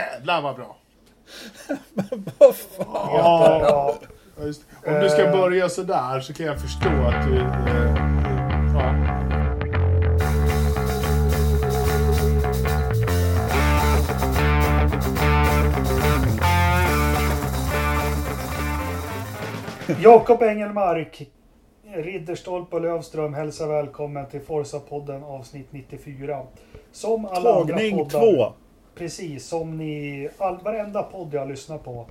Jävlar vad bra! Vad fan? Ja, just. Om du ska börja sådär så kan jag förstå att du... Eh, ja. Jakob Engelmark, Ridderstolpe och Lövström hälsar välkommen till Forza-podden avsnitt 94. Som alla Tagning andra poddar, två. Precis som ni, all, varenda podd jag lyssnar på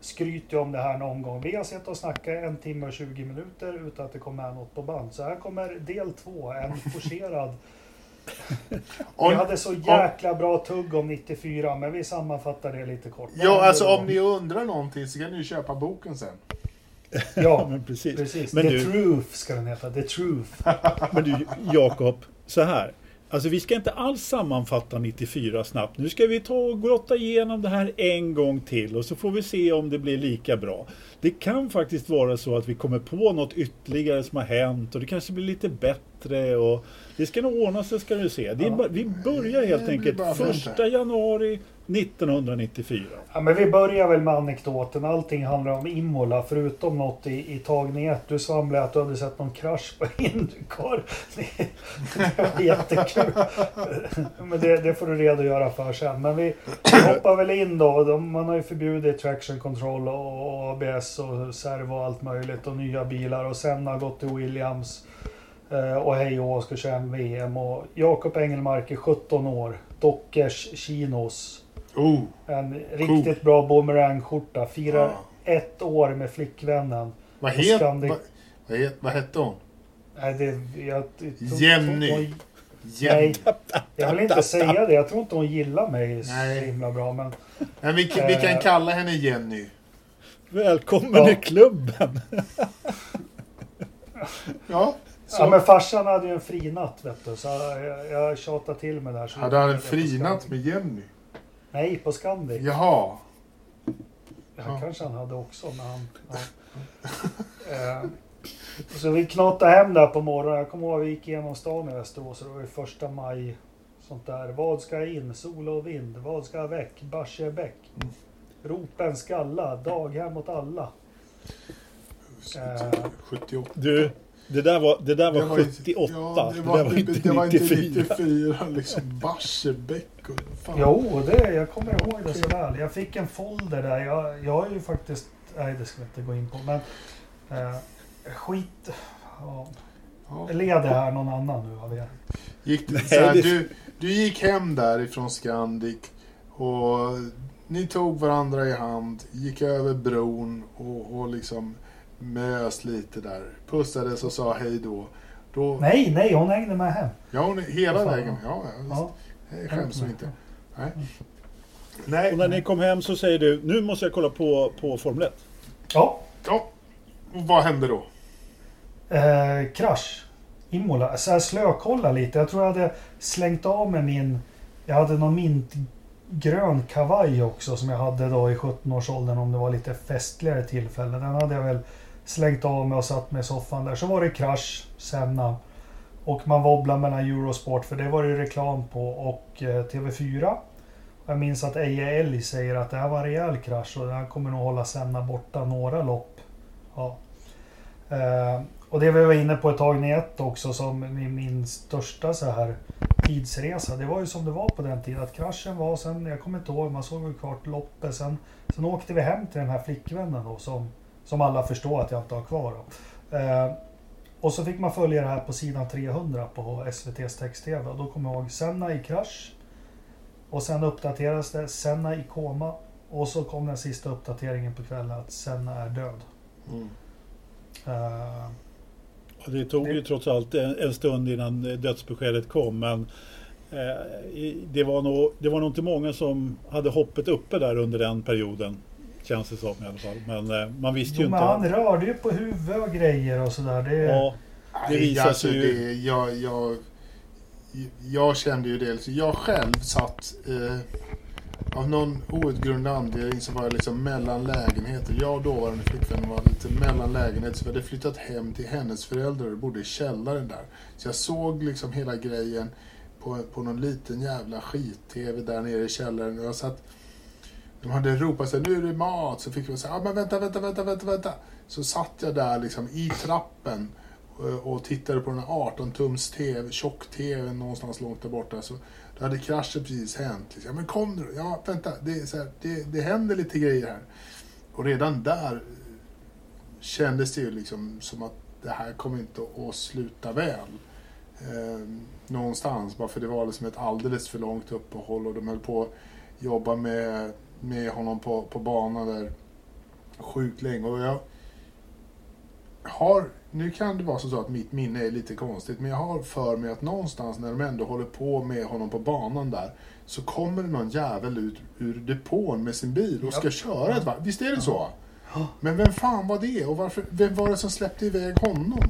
skryter om det här någon gång. Vi har sett och snackat en timme och 20 minuter utan att det kommer med något på band. Så här kommer del två, en forcerad. Vi hade så jäkla bra tugg om 94, men vi sammanfattar det lite kort. ja, alltså om ni undrar någonting så kan ni köpa boken sen. Ja, Men precis. precis. Men The du, Truth ska den heta. The Truth. men du Jakob, så här. Alltså vi ska inte alls sammanfatta 94 snabbt. Nu ska vi ta och grotta igenom det här en gång till och så får vi se om det blir lika bra. Det kan faktiskt vara så att vi kommer på något ytterligare som har hänt och det kanske blir lite bättre och det ska nog ordna sig ska du se. Är Ja. vi börjar helt enkelt bara fint första januari 1994. Ja, men vi börjar väl med anekdoten. Allting handlar om Imola förutom något i, i tagning 1. Du svamlade att du hade sett någon krasch på Indycar. Det, det var jättekul. Men det, det får du redogöra för sen. Men vi, vi hoppar väl in då. De, man har ju förbjudit traction control och, ABS och servo och allt möjligt och nya bilar. Och sen har gått till Williams. Eh, och hej och ska köra en VM. Och Jakob Engelmark är 17 år. Dockers chinos. Oh, En riktigt bra boomerangskjorta. Firar Ja. ett år med flickvännen. vad, het, Scandic- vad, vad, het, vad hette hon? Nej, det, jag, jag, tror- Jenny. hon- Jenny. Nej, jag vill inte säga det. Jag tror inte hon gillar mig så Nej. himla bra. Men Men vi, kan- vi kan Eh. kalla henne Jenny. Välkommen Ja. i klubben! Ja, så. Ja, men farsan hade ju en frinatt vet du, så jag, jag tjatade till mig där. Så Hade han en frinatt med Jenny? Nej, på Scandic. Jaha. Ja, Ja. kanske han hade också. Men han, ja. eh, så vi knatade hem där på morgonen. Jag kommer ihåg att vi gick igenom stan i Västerås. och Det var ju första maj. Sånt där. Vad ska in? Sol och vind. Vad ska väck? Barsebäck. Mm. Ropen skalla. Daghem åt alla. Eh. 78. Du, det där var, det där var, Det var ju- 78. Ja, det var, det där var inte det var inte 94. 94. Liksom Barsebäck och fan. Jo, det, jag kommer ihåg det så väl. Jag fick en folder där. Jag, jag har ju faktiskt... Nej, det ska vi inte gå in på. Men eh, skit... Ja. Ja. Leder här någon annan nu av er? Gick, Nej, så här, det- du, du gick hem därifrån Scandic och ni tog varandra i hand, gick över bron och, och liksom mös lite där. Pussades och sa hej då. då Nej, nej, hon hängde med hem. Ja, hon, hela vägen. Ja, ja, visst. Ja. Det skäms hon inte. Nej. Och när Nej. ni kom hem så säger du, nu måste jag kolla på, på Formel 1. Ja, Ja. Och vad hände då? eh, krasch. Imola. Så jag slökolla lite. Jag tror jag hade slängt av med min... Jag hade någon mintgrön kavaj också som jag hade då i 17-årsåldern om det var lite festligare tillfälle. Den hade jag väl slängt av mig och satt mig i soffan där. Så var det krasch, Senna. Och man wobblade mellan Eurosport för det var det reklam på och eh, TV4. Jag minns att Eje Elg säger att det här var en rejäl krasch och han här kommer nog hålla Senna borta några lopp. Ja. Eh, och det vi var inne på ett tag i ett också som min, min största så här tidsresa. Det var ju som det var på den tiden. Att kraschen var sen, jag kommer inte ihåg, man såg väl klart loppet. Sen, sen åkte vi hem till den här flickvännen då som, som alla förstår att jag inte har kvar. Eh, och så fick man följa det här på sidan 300 på SVTs text-tv. Och då kommer jag ihåg Senna i krasch. Och sen uppdaterades det Senna i koma. Och så kom den sista uppdateringen på kvällen att Senna är död. Mm. Eh, Och det tog ju trots allt en, en stund innan dödsbeskedet kom. Men eh, i- det, var nog, det var nog inte många som hade hoppet uppe där under den perioden. Känns det som i alla fall. Men eh, man visste ju Jo, men inte. han rörde ju på huvudet och grejer och sådär. Det, Ja, Det visar alltså, sig ju- det, jag, jag, jag kände ju det. Jag själv satt eh, av någon outgrundlig anledning så var jag liksom mellan lägenheter. Jag och dåvarande flickvännen var lite mellan lägenheter. Så vi hade flyttat hem till hennes föräldrar och bodde i källaren där. Så jag såg liksom hela grejen på, på någon liten jävla skit-tv där nere i källaren. Och jag satt de hade ropat sig nu är det mat. Så fick vi säga, ah, men vänta, vänta, vänta, vänta, vänta. Så satt jag där liksom i trappen eh, och tittade på den här 18 tums TV, tjock-TV någonstans långt där borta. Så då hade kraschen precis hänt. Liksom. Men kom nu Ja, vänta. Det, så här, det, det händer lite grejer här. Och redan där kändes det ju liksom som att det här kommer inte att sluta väl. Eh, någonstans, bara för det var liksom ett alldeles för långt uppehåll och de höll på att jobba med, med honom på, på banan där sjukt länge. Och jag har, nu kan det vara så att mitt minne är lite konstigt, men jag har för mig att någonstans när de ändå håller på med honom på banan där, så kommer det någon jävel ut ur depån med sin bil och ska Ja. köra ett varv. Visst är det så? Men vem fan var det? Och varför, vem var det som släppte iväg honom?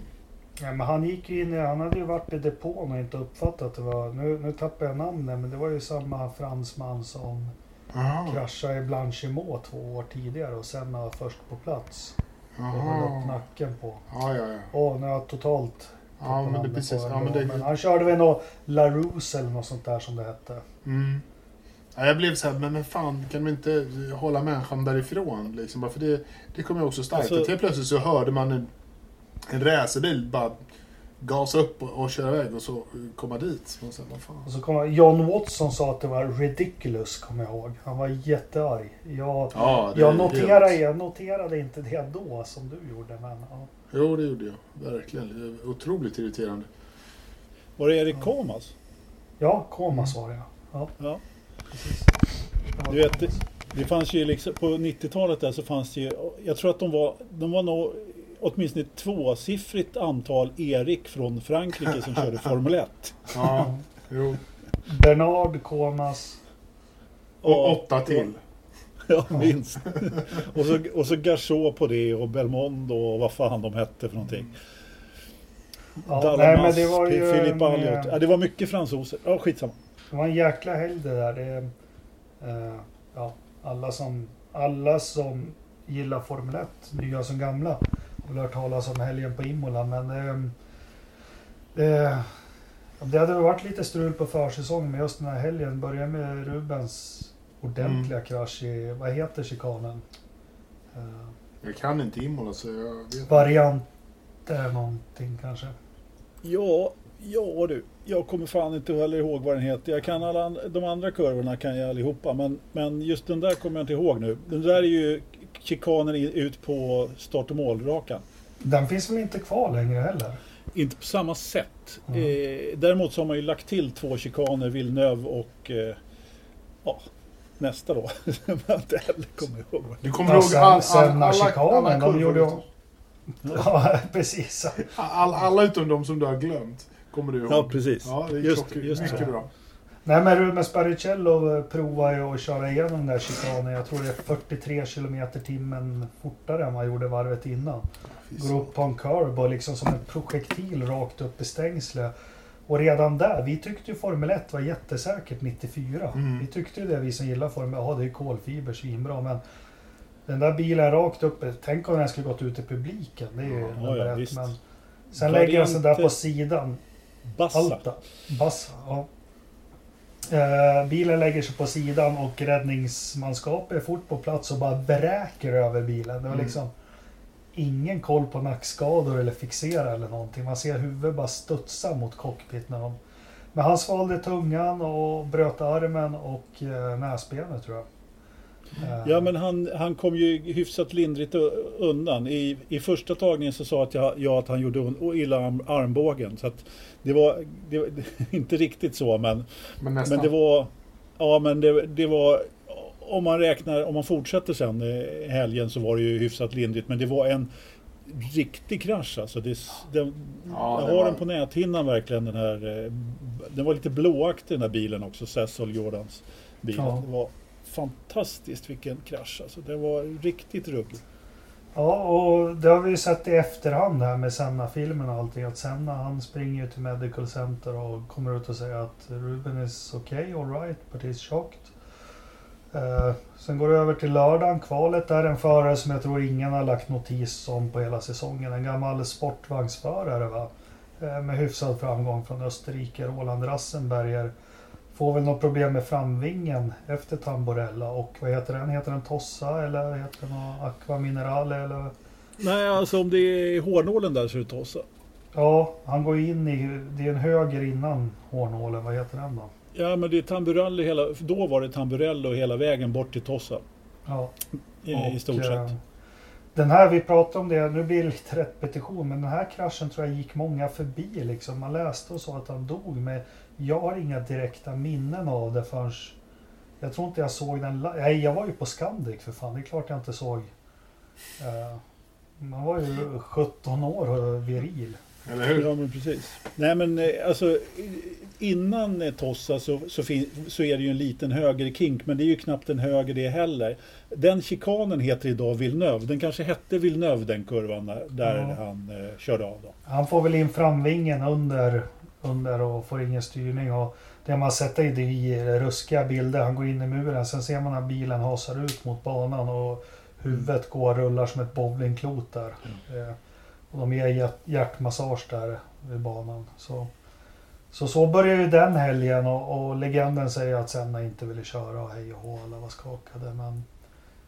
Ja, men han gick ju in i, han hade ju varit i depån och inte uppfattat att det var, nu, nu tappar jag namnet, men det var ju samma fransman som Aha, kraschade i Blanchimont två år tidigare och sen var först på plats. Och höll upp aha. nacken på. Ja, ja, ja. Nu har jag totalt Ja, men det precis. Ja, men det, men han körde väl något LaRousse eller något sånt där som det hette. Mm. Ja, jag blev så här, men, men fan, kan de inte hålla människan därifrån? Liksom? För det, det kom ju också starkt. Alltså- helt plötsligt så hörde man en, en racerbil bara gasa upp och, och köra iväg och så komma dit. Så här, vad fan? Och så kom jag, John Watson sa att det var ridiculous, kommer jag ihåg. Han var jättearg. Jag, Ja, det jag, noterade, jag noterade inte det då som du gjorde, men ja. Jo, det gjorde jag. Verkligen. Otroligt irriterande. Var det Erik Komas? Ja, Komas var det ja. ja. Det Du vet, Komas. Det fanns ju liksom, på 90-talet där så fanns det ju, jag tror att de var, de var nog åtminstone ett tvåsiffrigt antal Erik från Frankrike som körde Formel 1. Ja, jo. Bernard Komas. Och åtta till. Ja, minst. och, så, och så Garchot på det och Belmondo och vad fan de hette för någonting. Ja, Dallamas, nej, men det var ju Philippe en, Alliot. eh, Ja, det var mycket fransoser. Ja, skitsamma. Det var en jäkla helg det där. Det, eh, ja, alla, som, alla som gillar Formel 1, nya som gamla, har hört talas om helgen på Imola. Men eh, det, hade varit lite strul på försäsongen, men just den här helgen började med Rubens ordentliga Mm. krasch i, vad heter chikanen? Eh, Jag kan inte Imola så jag vet inte. variant eh, någonting kanske. Ja, ja du. Jag kommer fan inte heller ihåg vad den heter. Jag kan alla, de andra kurvorna kan jag allihopa. Men, men just den där kommer jag inte ihåg nu. Den där är ju chikanen ut på start och målrakan. Den finns väl inte kvar längre heller? Inte på samma sätt. Mm. Eh, däremot så har man ju lagt till två chikaner, Villeneuve och eh, ja, nästa då. Som jag inte heller kommer ihåg. Du kommer ihåg sen- all, all, sen alla, chikanen, alla, de gjorde utom- Ja, precis. all, alla utom de som du har glömt. Kommer du ihåg? Ja, precis. Ja, det är Just- klock- just mycket så. bra. Nej men Rubens Barrichello provar ju att köra igenom den där chikanen. Jag tror det är 43 km timmen fortare än vad han gjorde varvet innan. Går upp på en curb och liksom som en projektil rakt upp i stängslet. Och redan där, vi tyckte ju Formel 1 var jättesäkert 94. Mm. Vi tyckte ju det vi som gillar Formel 1, ja det är kolfiber, svinbra men den där bilen rakt upp, tänk om den skulle gått ut i publiken. Det är ju Ja, nummer ja, ett. Men sen lägger den sig där på sidan. Bassa. Alta. Bassa, ja. Eh, bilen lägger sig på sidan och räddningsmanskapet är fort på plats och bara bräker över bilen. Det var Mm. liksom ingen koll på nackskador eller fixera eller någonting. Man ser huvudet bara studsa mot cockpit när de... Men han svalde tungan och bröt armen och eh, näsbenet tror jag. Eh, Ja men han, han kom ju hyfsat lindrigt undan. I, I första tagningen så sa att jag, jag att han gjorde illa arm, armbågen. Så det var, det var inte riktigt så men, Men nästan. men det var Ja men det, det var Om man räknar, om man fortsätter sen helgen så var det ju hyfsat lindrigt men det var en riktig krasch alltså. Det, den, Ja, jag har var- den på näthinnan verkligen den här eh, Den var lite blåaktig den här bilen också, Cecil Jordans bil. Ja. Det var fantastiskt vilken krasch alltså. Det var riktigt rugg. Ja, och det har vi ju sett i efterhand här med Senna-filmen och allting. Att Senna han springer ju till Medical Center och kommer ut och säger att Ruben is okay, alright, but he's shocked. Eh, sen går det över till lördagen. Kvalet där en förare som jag tror ingen har lagt notis om på hela säsongen. En gammal sportvagnsförare va. Eh, med hyfsad framgång från Österrike. Roland Rassenberger får väl något problem med framvingen efter Tamborella. Och vad heter den? Heter den Tossa eller heter den något Aqua Minerale? Eller? Nej, alltså om det är hårnålen där så är det Tossa. Ja, han går in i... Det är en höger innan hårnålen. Vad heter den då? Ja, men det är Tamburello hela... Då var det Tamburello hela vägen bort till Tossa. Ja. I, Och, i stort eh, sett. Den här, vi pratade om det, nu blir det lite repetition, men den här kraschen tror jag gick många förbi liksom. Man läste och sa att han dog, men jag har inga direkta minnen av det förrän... Jag tror inte jag såg den Nej, jag var ju på Scandic för fan, det är klart jag inte såg. Eh, man var ju 17 år och viril. Eller hur? Ja, men precis. Nej, men eh, alltså innan eh, Tossa så, så, fin, så är det ju en liten högerkink, men det är ju knappt en höger det heller. Den chikanen heter idag Villeneuve. Den kanske hette Villeneuve den kurvan där, där Ja. han eh, körde av. Då. Han får väl in framvingen under, under och får ingen styrning. Och det man sett är det i ruskiga bilder. Han går in i muren. Sen ser man att bilen hasar ut mot banan och huvudet går och rullar som ett bowlingklot där. Eh, Och de ger hjärt- hjärtmassage där vid banan. Så, så, så börjar ju den helgen och, och legenden säger att Senna inte ville köra och hej och hå, alla var skakade. Men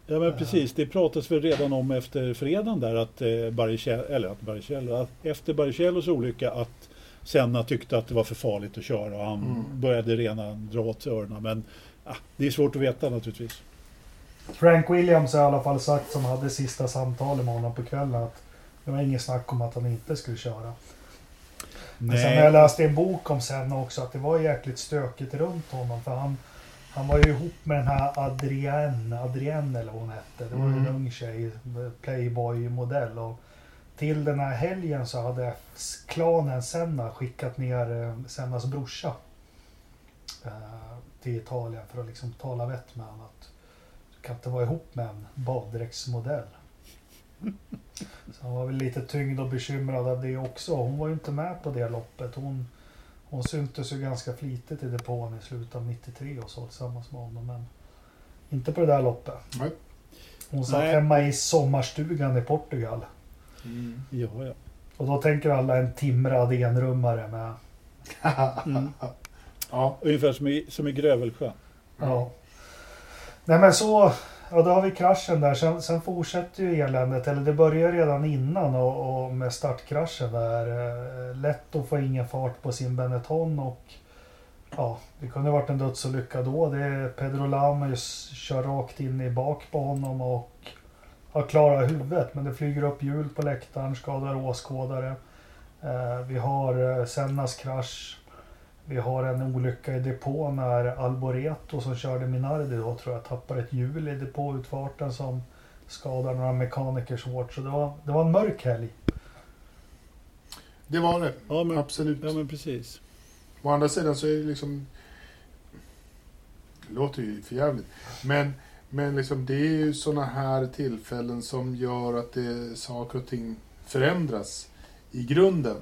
Ja men precis, det pratas väl redan om efter fredagen där att eh, Barrichello, eller att Barrichello, att efter Barrichellos olycka att Senna tyckte att det var för farligt att köra och han Mm. började redan dra åt öronen. Men ah, det är svårt att veta naturligtvis. Frank Williams har i alla fall sagt som hade sista samtalet med honom på kvällen att det var inget snack om att han inte skulle köra. Men sen har jag läst en bok om Senna också att det var jäkligt stökigt runt honom för han, han var ju ihop med den här Adrienne, Adrienne eller vad hon hette. Det var ju en Mm. ung tjej, Playboy-modell. Och till den här helgen så hade klanen Senna skickat ner eh, Sennas brorsa eh, till Italien för att liksom tala vett med honom. Att du kan inte vara ihop med en baddräktsmodell. Så han var väl lite tyngd och bekymrad av det också. Hon var ju inte med på det loppet. Hon, hon syntes ju ganska flitigt i depån i slutet av 93 och så tillsammans med honom. Men inte på det där loppet. Nej. Hon satt Nej. hemma i sommarstugan i Portugal. Mm. Ja, ja. Och då tänker alla en timrad enrummare med... Mm. Ja. Ungefär som i, som i Grövelsjö. Ja. Nej men så, ja då har vi kraschen där. Sen, sen fortsätter ju eländet, eller det börjar redan innan och, och med startkraschen där. Eh, Letto får ingen fart på sin Benetton och ja, det kunde varit en dödsolycka då. Det är Pedro Lames kör rakt in i bak på honom och har klarat huvudet. Men det flyger upp hjul på läktaren, skadar åskådare. Eh, vi har eh, Sennas krasch. Vi har en olycka i depå när Alboreto som körde Minardi då tror jag tappar ett hjul i depåutfarten som skadar några mekaniker svårt. Så det var, det var en mörk helg. Det var det. Ja men, Absolut. ja, men precis. Å andra sidan så är det liksom... Det låter ju för jävligt. Men, men liksom, det är ju sådana här tillfällen som gör att det, saker och ting förändras i grunden.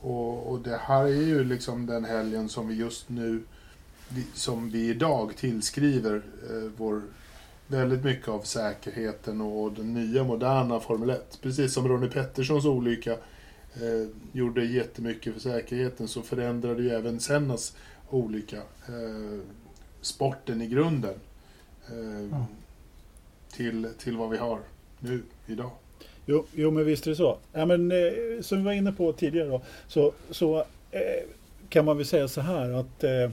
Och, och det här är ju liksom den helgen som vi just nu, som vi idag tillskriver eh, vår väldigt mycket av säkerheten och den nya moderna Formel 1. Precis som Ronnie Petterssons olycka eh, gjorde jättemycket för säkerheten så förändrade ju även Sennas olycka eh, sporten i grunden eh, till, till vad vi har nu, idag. Jo, jo men visst är det så. Ja, men, eh, som vi var inne på tidigare då, så, så eh, kan man väl säga så här att eh,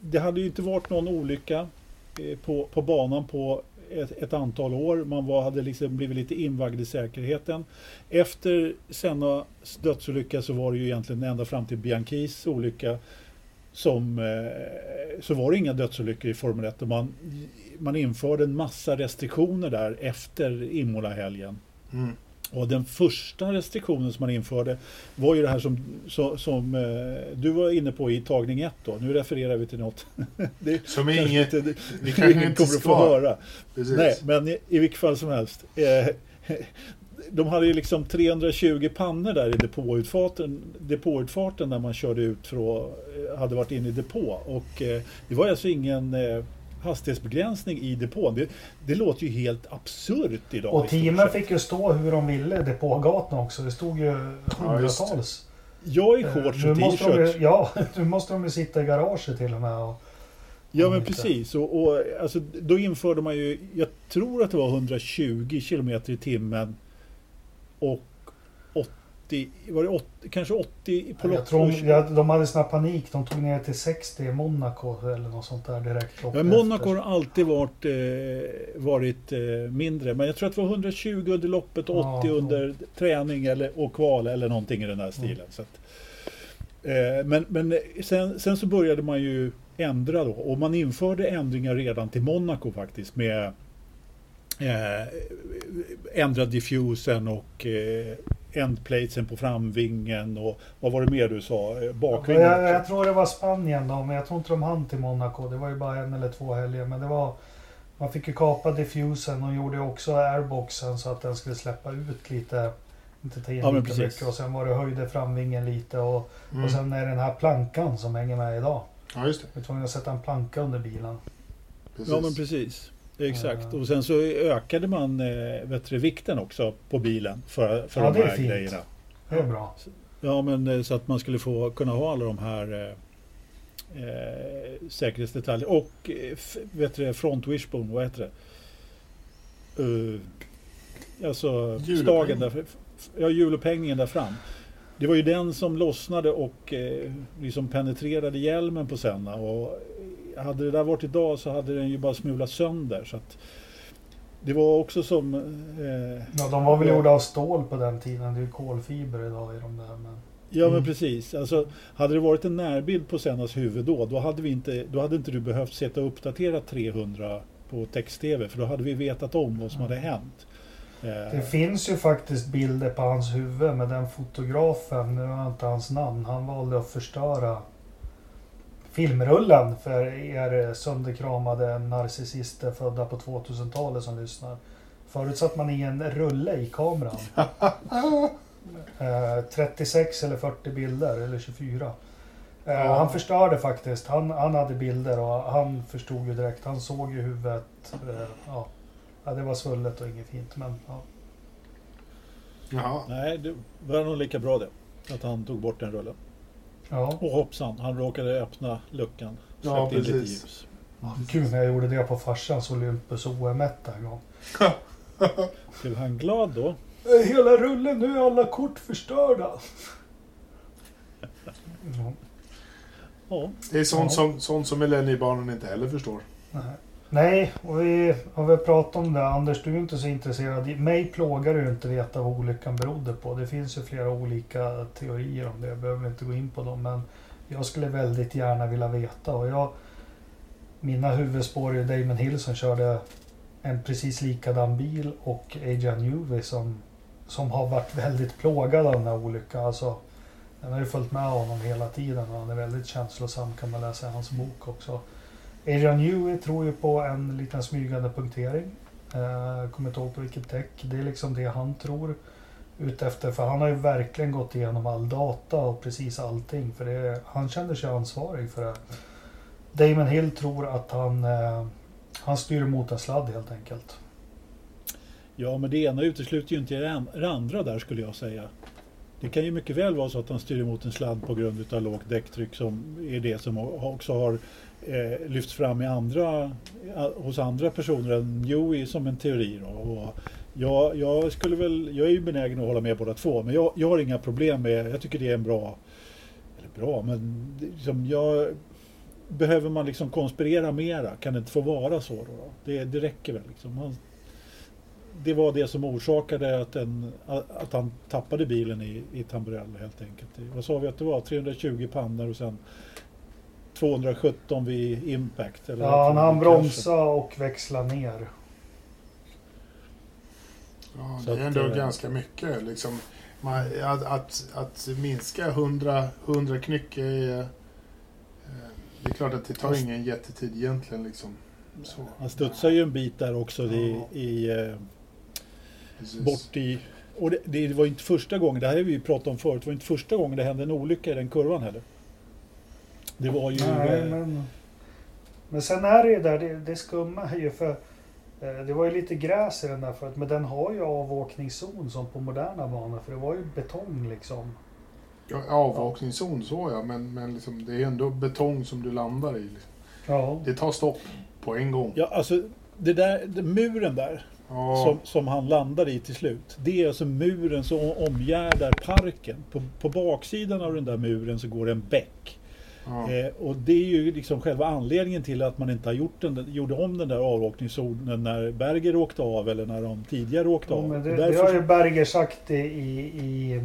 det hade ju inte varit någon olycka eh, på, på banan på ett, ett antal år. Man var, hade liksom blivit lite invagd i säkerheten. Efter Sennas dödsolycka så var det ju egentligen ända fram till Bianchis olycka som, eh, så var det inga dödsolyckor i Formel 1 och man, man införde en massa restriktioner där efter Imola-helgen. Mm. Och den första restriktionen som man införde var ju det här som, så, som eh, du var inne på i tagning 1 då. Nu refererar vi till något. det Som inget, inte, vi kanske inte kommer att få höra. Precis. Nej, men i, i vilket fall som helst. Eh, de hade ju liksom 320 pannor där i depåutfarten, depåutfarten när man körde ut att, eh, hade varit inne i depå. Och eh, det var alltså ingen eh, hastighetsbegränsning i depån. Det, det låter ju helt absurt idag. Och teamen fick ju stå hur de ville i depågatan också. Det stod ju hundratals. Jag i shorts och t-shirt. Ja, nu måste de ju sitta i garaget till och med. Och, Ja men inte. precis. Och, och, alltså, då införde man ju, jag tror att det var 120 kilometer i timmen. Och 80, var det 80, kanske 80 på lopp. ja, de hade sån här panik. De tog ner till 60 i Monaco eller något sånt där direkt. Ja, Monaco har alltid varit, eh, varit eh, mindre. Men jag tror att det var 120 under loppet och 80 Ja. under träning eller, och kval eller någonting i den här stilen. Så att, eh, men men sen, sen så började man ju ändra då. Och man införde ändringar redan till Monaco faktiskt. Med eh, ändrad diffusen och eh, endplatesen på framvingen. Och vad var det mer du sa? Eh, Bakvingen jag, också. jag tror det var Spanien då, men jag tror inte de hann till Monaco. Det var ju bara en eller två helger. Men det var... Man fick ju kapa diffusen och gjorde också airboxen så att den skulle släppa ut lite. Inte ta in Ja, lika mycket. Och sen var det höjde framvingen lite. Och, Mm. och sen är det den här plankan som hänger med idag. Ja, just det. Vi var tvungna att sätta en planka under bilen. Precis. Ja men precis. Exakt. Ja. Och sen så ökade man eh, vet du, vikten också på bilen för, för Ja, de det är här fint. grejerna. Det är bra. Ja men eh, så att man skulle få kunna ha alla de här eh, eh, säkerhetsdetaljer. Och vet du, front wishbone, vad heter det? Uh, alltså stagen där, ja hjulupphängningen där fram. Det var ju den som lossnade och eh, liksom penetrerade hjälmen på Senna. Och hade det där varit idag så hade den ju bara smulat sönder. Så att det var också som... Eh, Ja, de var väl gjorda av stål på den tiden. Det är ju kolfiber idag i de där. Men... Ja men Mm. precis. Alltså, hade det varit en närbild på Sennas huvud då, då hade, vi inte, då hade inte du behövt sätta och uppdatera 300 på text-tv. För då hade vi vetat om vad som hade hänt. Eh, Det finns ju faktiskt bilder på hans huvud med den fotografen, nu har jag inte hans namn, han valde att förstöra filmrullen för er sönderkramade narcissister födda på 2000-talet som lyssnar. Förut satt man i en rulle i kameran. Eh, 36 eller 40 bilder, eller 24. Eh, Ja. Han förstörde faktiskt. Han, han hade bilder och han förstod ju direkt. Han såg ju huvudet. eh, ja. ja, det var svullet och inget fint. Men, ja. Jaha. Nej, det var nog lika bra det. Att han tog bort den rullen. Ja. Och hoppsan, han råkade öppna luckan. Ja, in lite precis. ljus. Kul när jag gjorde det på farsans Olympus OM1 en gång. Blev han glad då? Eh, Hela rullen, nu är alla kort förstörda. Ja. Det är sånt, Ja. som, sånt som millenniebarnen inte heller förstår. nej. Nej, och vi har väl pratat om det. Anders, du är inte så intresserad. Mig plågar det ju inte veta vad olyckan berodde på. Det finns ju flera olika teorier om det. Jag behöver inte gå in på dem. Men jag skulle väldigt gärna vilja veta. Och jag, mina huvudspår är ju Damon Hill som körde en precis likadan bil och Adrian Newey som, som har varit väldigt plågad av den här olyckan. Alltså, den har ju följt med honom hela tiden och han är väldigt känslosam kan man läsa i hans bok också. Adrian Newey tror ju på en liten smygande punktering. Eh, kommer inte ihåg på vilket däck. Det är liksom det han tror utefter. För han har ju verkligen gått igenom all data och precis allting. För det, han känner sig ansvarig för det. Damon Hill tror att han, eh, han styr mot en sladd helt enkelt. ja, men det ena utesluter ju inte det andra där skulle jag säga. Det kan ju mycket väl vara så att han styr emot en sladd på grund av lågt däcktryck som är det som också har eh, lyfts fram i andra, eh, hos andra personer än Joey som en teori. Då. Och jag, jag, skulle väl, jag är ju benägen att hålla med båda två, men jag, jag har inga problem med, jag tycker det är en bra, eller bra, men liksom, jag, behöver man liksom konspirera mera? Kan det inte få vara så? Då, då? Det, det räcker väl liksom. Han, det var det som orsakade att, en, att han tappade bilen i, i Tamburello helt enkelt. Vad sa vi att det var? 320 pannor och sen 217 vid impact? Eller Ja, han kraschen. bromsade och växlade ner. Ja, Så det är att, ändå eh, ganska mycket. Liksom, man, att, att, att minska 100, 100 knyck är... eh, Det är klart att det tar ingen jättetid egentligen. Liksom. Så. Han studsar ju en bit där också i, Ja. i, eh, Precis. bort i... Och det, det var inte första gången, det här har vi ju pratat om förut, det var inte första gången det hände en olycka i den kurvan heller. Det var ju... Nej, eh, men, men sen är det ju där, det, det skumma är ju för eh, det var ju lite gräs i den där förut, men den har ju avåkningszon som på moderna banor, för det var ju betong liksom. Ja, avvakningszon så ja, men, men liksom, det är ändå betong som du landar i. Liksom. Ja. Det tar stopp på en gång. Ja, alltså det där, det, muren där Ja, som, som han landar i till slut. Det är alltså muren som omgärdar parken. På, på baksidan av den där muren så går en bäck. Ja. Eh, och det är ju liksom själva anledningen till att man inte har gjort den, gjorde om den där avåkningszonen när Berger åkte av eller när de tidigare åkte Ja, av. men det, det därför har så- ju Berger sagt i, i,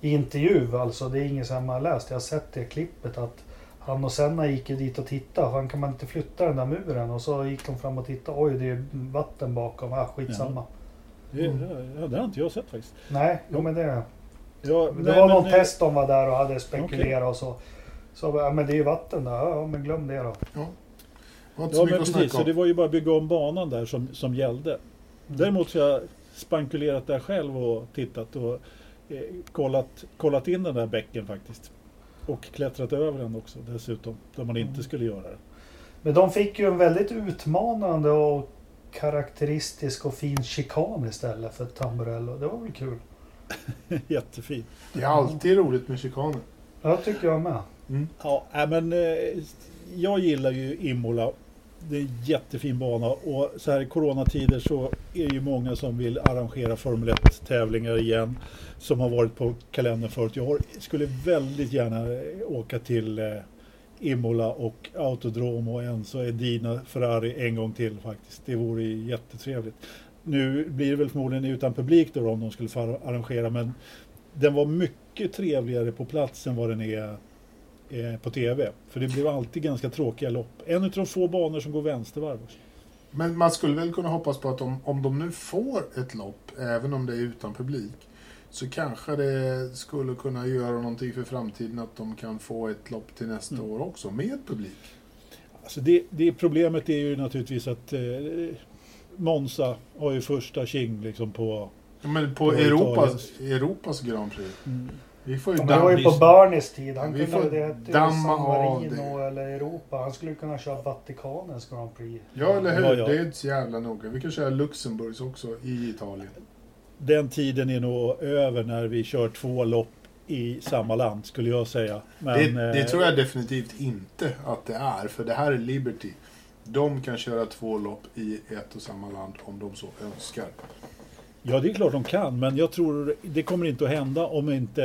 i intervju. Alltså det är inget som har läst. Jag har sett det klippet att han och Senna gick ju dit och tittade. Han kan man inte flytta den där muren? Och så gick de fram och tittade. Oj, det är vatten bakom. Ah, skitsamma. det, ja, det har inte jag sett faktiskt. Nej, jo, men det... Ja, Det nej, var någon eh, test de var där och hade spekulerat och så. Så ja, men det är ju vatten där. Ja, men glöm det då. Det var inte så Ja men precis, så det var ju bara att bygga om banan där som, som gällde. Mm. Däremot så har jag spankulerat där själv och tittat och eh, kollat, kollat in den där bäcken faktiskt. Och klättrat över den också dessutom, där man inte Mm. skulle göra det. Men de fick ju en väldigt utmanande och karaktäristisk och fin chikan istället för Tamburello. Det var väl kul. Jättefint. Det är alltid roligt med chikaner. Ja, tycker jag med. Mm. Ja, äh, men eh, jag gillar ju Imola. Det är en jättefin bana och så här i coronatider så är det ju många som vill arrangera Formel 1 tävlingar igen. Som har varit på kalendern förut. Jag har, skulle väldigt gärna eh, åka till eh, Imola och Autodrom och Enzo Edina Ferrari en gång till faktiskt. Det vore jättetrevligt. Nu blir det väl förmodligen utan publik då om de skulle få arrangera men den var mycket trevligare på plats än vad den är på TV. För det blev alltid ganska tråkiga lopp. En av de få banor som går vänstervarv. Men man skulle väl kunna hoppas på att om, om de nu får ett lopp, även om det är utan publik, så kanske det skulle kunna göra någonting för framtiden att de kan få ett lopp till nästa Mm. år också, med publik. Alltså det, det problemet är ju naturligtvis att eh, Monza har ju första king liksom på... Men på På Europas, Europas Grand Prix. Vi får ju Ja, det var ju på Bernies tid. Han Vi kunde det till San Marino det. eller Europa. Han skulle kunna köra Vatikanens Grand Prix. Ja, eller hur? Ja, ja. Det är inte så jävla noga. Vi kan köra Luxemburgs också i Italien. Den tiden är nog över när vi kör två lopp i samma land skulle jag säga. Men, det, det eh, tror jag definitivt inte att det är, för det här är Liberty. De kan köra två lopp i ett och samma land om de så önskar. Ja, det är klart de kan, men jag tror det kommer inte att hända om inte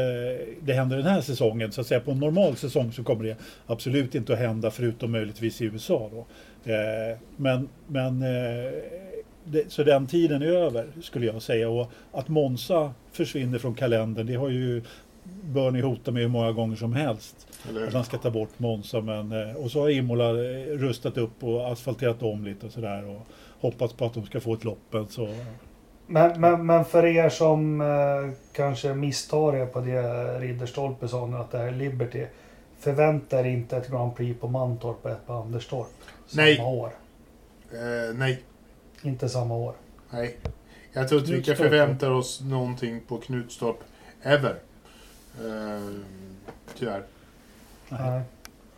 det händer den här säsongen. Så att säga på en normal säsong så kommer det absolut inte att hända förutom möjligtvis i USA då. Eh, men, men eh, det, så den tiden är över skulle jag säga. Och att Monza försvinner från kalendern, det har ju Bernie hotat med hur många gånger som helst. Eller? Att han ska ta bort Monza. Men, eh, och så har Imola eh, rustat upp och asfalterat om lite och sådär. Och hoppats på att de ska få ett loppen. Så Men, men, men för er som eh, kanske misstar er på det Ridderstolpe sa nu att det här är Liberty. Förvänta er inte ett Grand Prix på Mantorp och ett på Anderstorp. Samma Nej. år. Eh, nej, Inte samma år. nej. Jag tror inte vi kan Knutstorp. förvänta oss någonting på Knutstorp, ever. Eh, tyvärr. nej, Nej,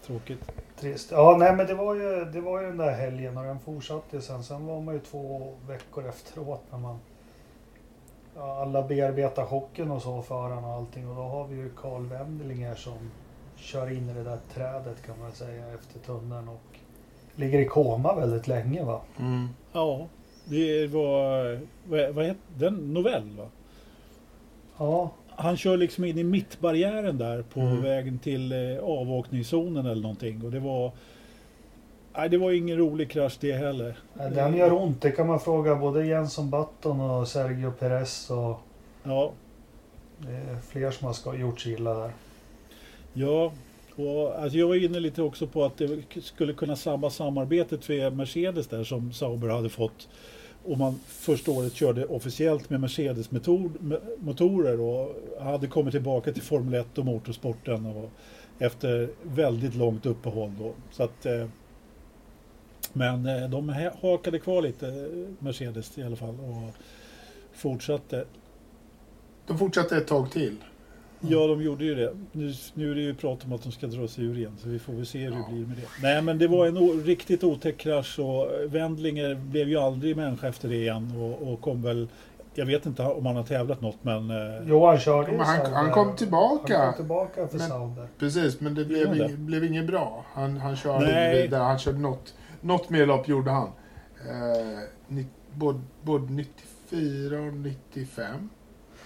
tråkigt. trist. Ja, nej men det var, ju, det var ju den där helgen och den fortsatte ju sen. Sen var man ju två veckor efteråt när man alla bearbetar chocken och så, förarna och allting. Och då har vi ju Karl Wendlinger som kör in i det där trädet kan man säga efter tunneln och ligger i koma väldigt länge va. Mm. Ja, det var... Vad, vad heter den? Novell va? Ja, Han kör liksom in i mittbarriären där på Mm. vägen till eh, avåkningszonen eller någonting. Och det var... Nej, det var ingen rolig krasch det heller. den gör ont. Det kan man fråga både Jenson Button och Sergio Perez och Ja, det är fler som har gjort sig illa där. ja. Och, alltså jag var inne lite också på att det skulle kunna sabba samarbetet för Mercedes där som Sauber hade fått. Och man första året körde officiellt med Mercedes-motorer och hade kommit tillbaka till Formel 1 och motorsporten och efter väldigt långt uppehåll då. Så att, eh, men eh, de ha- hakade kvar lite, eh, Mercedes i alla fall, och fortsatte. De fortsatte ett tag till. Ja, de gjorde ju det. Nu, nu är det ju prat om att de ska dra sig ur igen, så vi får väl se hur det Ja. blir med det. Nej, men det var en riktigt otäck krasch och Wendlinger blev ju aldrig människa efter det igen och, och kom väl jag vet inte om han har tävlat något men... Eh, Jo, han körde ju han- han kom tillbaka. Han kom tillbaka för Men- Sauber. Precis, men det blev, inget, blev inget bra. Han, han körde Nej. inte vidare. Han körde något, något mer lopp gjorde han. Eh, ni, både, både 94 och 95.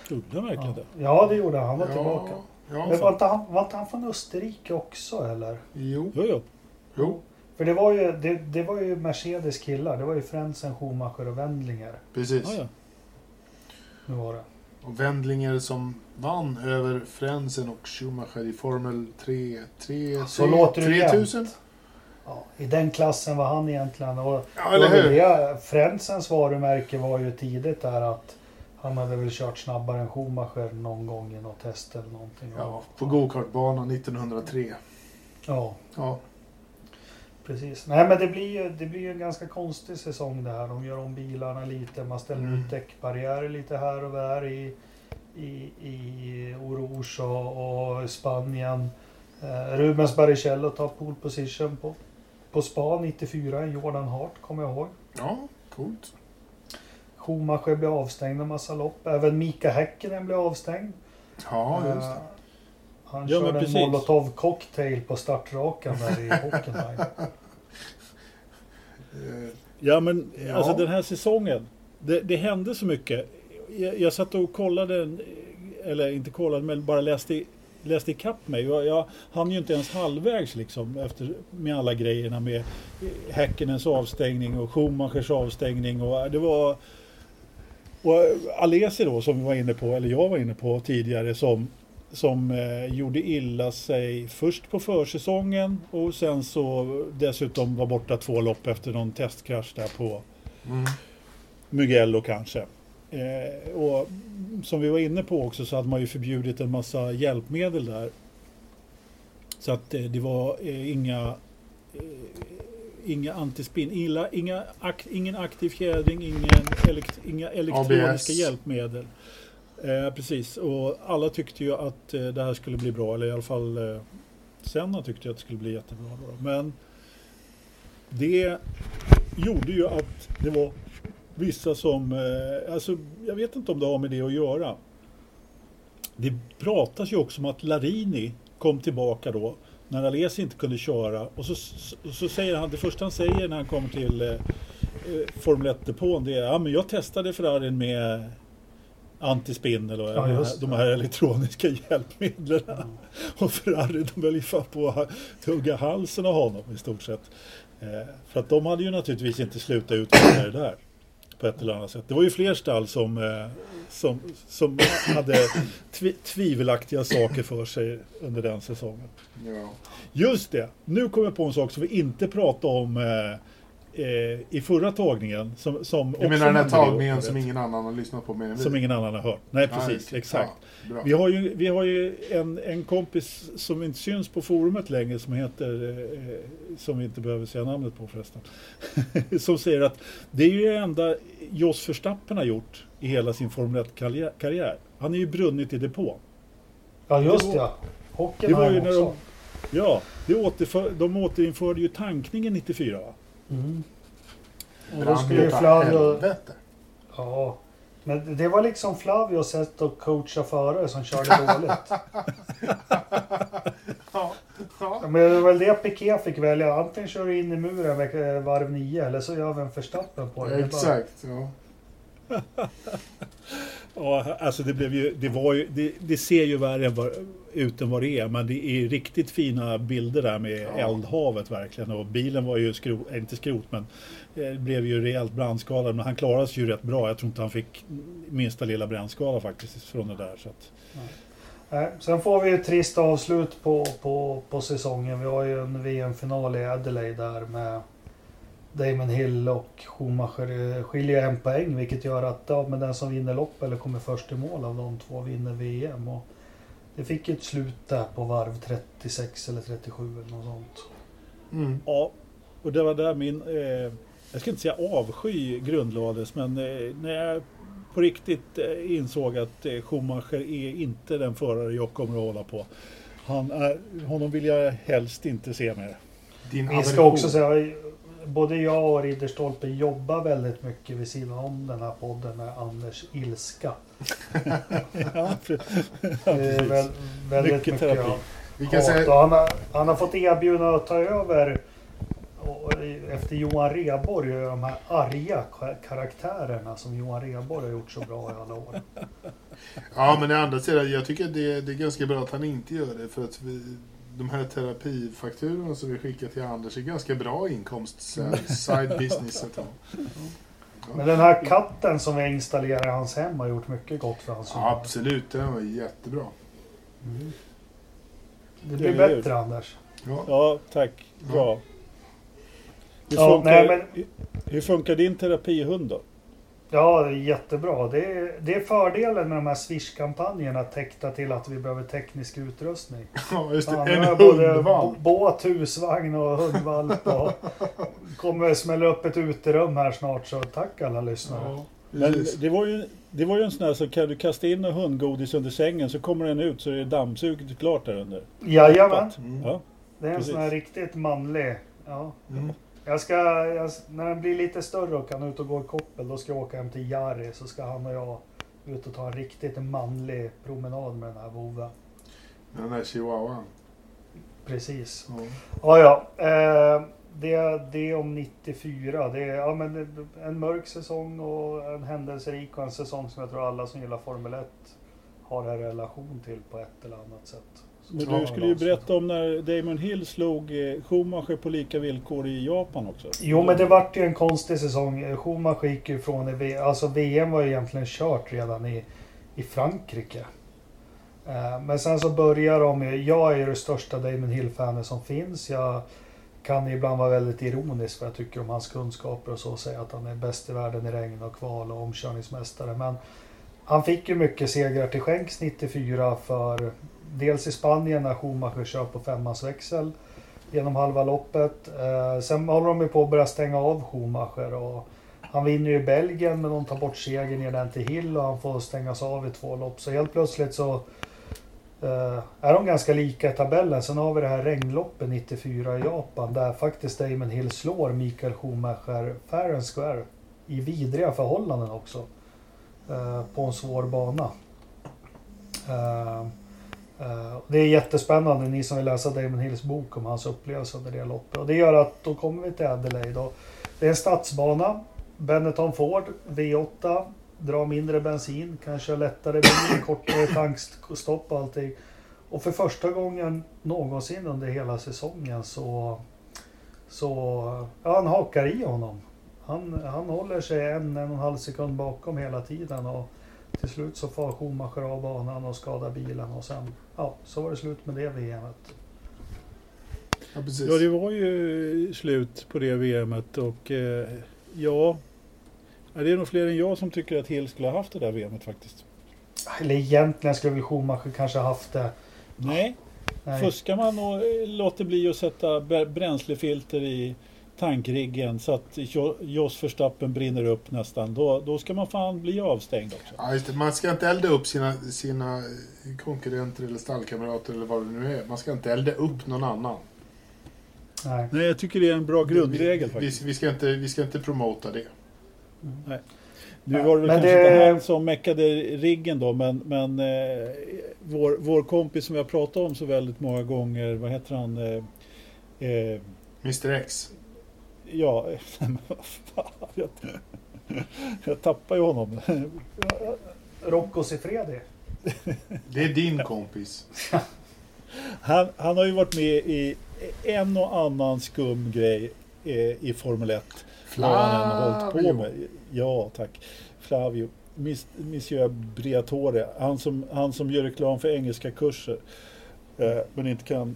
gjorde han verkligen Ja. det? ja, det gjorde han. Han var tillbaka. Ja, Men var inte, han, var inte han från Österrike också eller? Jo, Jo, jo. jo, För det var ju, det, det var ju Mercedes killar. Det var ju Frentzen, Schumacher och Wendlinger. precis. Ja, ja. Nu var det. Och Wendlinger som vann över Frenzen och Schumacher i Formel 3. 3 Så låter det 3000? Ja, I den klassen var han egentligen. Och, Ja, eller och hur? Det, Frenzens varumärke var ju tidigt där att han hade väl kört snabbare än Schumacher någon gång i något test eller någonting. Ja, på gokartbanan 1903. Ja, Ja, precis. Nej men det blir ju det blir en ganska konstig säsong det här. De gör om bilarna lite. Man ställer Mm. ut däckbarriärer lite här och där i, i, i Orours och, och Spanien. Eh, Rubens Barrichello tar pole position på, på Spa 94. Jordan Hart kommer jag ihåg. ja coolt. Schumacher blev avstängd en massa lopp. Även Mika Häkkinen blev avstängd. Ja, just Eh, det. Han Ja, körde en molotov cocktail på startrakan där i Hockenheim. Eh, Ja, men Ja. alltså den här säsongen. Det, det hände så mycket. Jag, jag satt och kollade, eller inte kollade, men bara läste, läste ikapp mig. Jag, jag hann ju inte ens halvvägs liksom efter, med alla grejerna med Häckenens avstängning och Schumachers avstängning. Och det var och Alesi då som vi var inne på, eller jag var inne på tidigare som som eh, gjorde illa sig först på försäsongen och sen så dessutom var borta två lopp efter någon testkrasch där på Mm. Mugello kanske. Eh, och som vi var inne på också så hade man ju förbjudit en massa hjälpmedel där. Så att eh, det var eh, inga eh, Inga antispinn, inga, inga, ak, ingen aktiv fjädring, ingen elekt, inga elektroniska ABS. hjälpmedel. Eh, precis, och alla tyckte ju att eh, det här skulle bli bra, eller i alla fall Senna tyckte ju att det skulle bli jättebra. Då. Men det gjorde ju att det var vissa som, eh, alltså jag vet inte om det har med det att göra. Det pratas ju också om att Larini kom tillbaka då när Alesi inte kunde köra och så, så, så säger han, det första han säger när han kommer till eh, eh, Formel 1-depån det är ja men jag testade Ferrarin med antispinn eller Ja, de det. här elektroniska hjälpmedlen. Och Ferrari de höll ju fan på att tugga halsen av honom i stort sett. Eh, för att de hade ju naturligtvis inte slutat utveckla det där på ett eller annat sätt. Det var ju fler stall som, eh, som, som hade tvi, tvivelaktiga saker för sig under den säsongen. Ja. Just det, nu kommer jag på en sak som vi inte pratade om eh, i förra tagningen. Som, som Du menar den här tagningen året, som ingen annan har lyssnat på mer än vi? som ingen annan har hört. Nej, precis, det. exakt. Ja. Vi har ju, vi har ju en, en kompis som inte syns på forumet längre som heter, eh, som vi inte behöver säga namnet på förresten, som säger att det är ju det enda Jos Verstappen har gjort i hela sin Formel 1-karriär. Han är ju brunnit i depå. Ja just Det ja. Hockenheim ju när också. de, ja, det återför, de återinförde ju tankningen 94. va? Mm. Och då skulle ju Flavio... Ja. Men det var liksom Flavios sätt att coacha förare som körde dåligt. Ja, ja. Men det var väl det Piqué fick välja. Antingen kör du in i muren eh, varv 9 eller så gör vi en förstappen på det. Exakt. Ja. Ja, alltså det blev ju, det var ju, det, det ser ju värre ut än vad det är, men det är riktigt fina bilder där med Ja. eldhavet verkligen. Och bilen var ju skrot, äh, inte skrot, men eh, blev ju rejält brandskadad. Men han klarade sig ju rätt bra. Jag tror inte han fick minsta lilla brännskada faktiskt från det där. Så att, Nej, Sen får vi ett trist avslut på, på, på säsongen. Vi har ju en VM-final i Adelaide där med Damon Hill och Schumacher. Det skiljer en poäng vilket gör att ja, men den som vinner lopp eller kommer först i mål av de två vinner VM. Och det fick ju ett slut där på varv 36 eller 37 eller något sånt. Mm. ja, och det var där min, eh, jag ska inte säga avsky grundlades, men eh, när jag på riktigt eh, insåg att eh, Schumacher är inte den förare jag kommer att hålla på. Han är, honom vill jag helst inte se mer. Din Vi ska också säga både jag och Ridderstolpe jobbar väldigt mycket vid sidan om den här podden med Anders ilska. Ja, Det är väl, väldigt Mycket mycket, terapi. ja. Vi kan säga, han, har, han har fått erbjudande att ta över och, efter Johan Rheborg och de här arga ka- karaktärerna som Johan Rheborg har gjort så bra i alla år. ja, men å andra sidan, jag tycker det, det är ganska bra att han inte gör det. För att vi, de här terapifakturorna som vi skickar till Anders är ganska bra inkomst, så- side business ha. Men den här katten som vi installerar i hans hem har gjort mycket gott för hans Ja, absolut, den var jättebra. Mm. Det blir hur? bättre Anders. Ja. ja, tack. Bra. Hur, Ja, funkar, nej, men- hur- hur funkar din terapihund då? Ja, det är jättebra. Det är, det är fördelen med de här Swish-kampanjerna täckta till att vi behöver teknisk utrustning. ja, just det. Fan, En hundvalp. båt, husvagn och hundvalp. Och kommer smälla upp ett uterum här snart så tack alla lyssnare. Ja, Men det var ju, det var ju en sån här så kan du kasta in en hundgodis under sängen så kommer den ut så är det dammsuget klart där under. Jajamän, Mm. Ja, det är en Precis. sån här riktigt manlig. Ja. Mm. Jag ska, jag, när den blir lite större och kan ut och gå i koppel då ska jag åka hem till Jari så ska han och jag ut och ta en riktigt manlig promenad med den här voven. Den där chihuahuan. Precis. Ja. Ja, ja. Eh, det, det om 94. Det är ja, men en mörk säsong och en händelserik och en säsong som jag tror alla som gillar Formel 1 har en relation till på ett eller annat sätt. Men du skulle ju avstånd. berätta om när Damon Hill slog eh, Schumacher på lika villkor i Japan också. Jo, men det vart ju en konstig säsong. Schumacher gick ju från... Alltså VM var ju egentligen kört redan i, i Frankrike. Eh, Men sen så börjar de Jag är ju det största Damon Hill-fanet som finns. Jag kan ibland vara väldigt ironisk för jag tycker om hans kunskaper och så. Säga att han är bäst i världen i regn och kval och omkörningsmästare. Men han fick ju mycket segrar till skänks 94 för dels i Spanien när Schumacher kör på femmans växel genom halva loppet. Eh, sen håller de ju på att börja stänga av Schumacher. Och han vinner ju i Belgien men de tar bort segern i den till Hill och han får stängas av i två lopp. Så helt plötsligt så eh, är de ganska lika i tabellen. Sen har vi det här regnloppet 94 i Japan där faktiskt Damon Hill slår Mikael Schumacher fair and square. I vidriga förhållanden också. Eh, på en svår bana. Eh, Eh, det är jättespännande, ni som vill läsa Damon Hills bok om hans upplevelse under det loppet. Och det gör att då kommer vi till Adelaide. Och det är en stadsbana. Benetton Ford V8. Drar mindre bensin, kan köra lättare bil, kortare tankstopp och allting. Och för första gången någonsin under hela säsongen så... Så... Ja, han hakar i honom. Han, han håller sig en, en och en halv sekund bakom hela tiden. Och till slut så far Schumacher av banan och skadar bilen och sen, ja, så var det slut med det VMet. Ja, precis. Ja, det var ju slut på det VMet och eh, ja, det är nog fler än jag som tycker att Hill skulle ha haft det där VMet faktiskt. Eller egentligen skulle väl Schumacher kanske haft det. Nej, Nej. fuskar man och eh, låter bli att sätta br- bränslefilter i tankriggen så att Jo- Jos Verstappen brinner upp nästan, då, då ska man fan bli avstängd också. Ja, just det. Man ska inte elda upp sina, sina konkurrenter eller stallkamrater eller vad det nu är. Man ska inte elda upp någon annan. Nej. Nej, jag tycker det är en bra grundregel vi, faktiskt. vi, vi, ska inte, vi ska inte promota det. Nu var det väl Men kanske det- inte han som meckade riggen då, men, men eh, vår, vår kompis som jag pratat om så väldigt många gånger, vad heter han? Eh, eh, Mr X. ja, men vad fan, jag, jag tappar ju honom. Rocco Siffredi. Det är din kompis. Han, han har ju varit med i en och annan skum grej eh, i Formel 1. Vad han hållit på Flavio. med. Ja, tack. Flavio. Miss, Monsieur Briatore. Han som, han som gör reklam för engelska kurser. Eh, men inte kan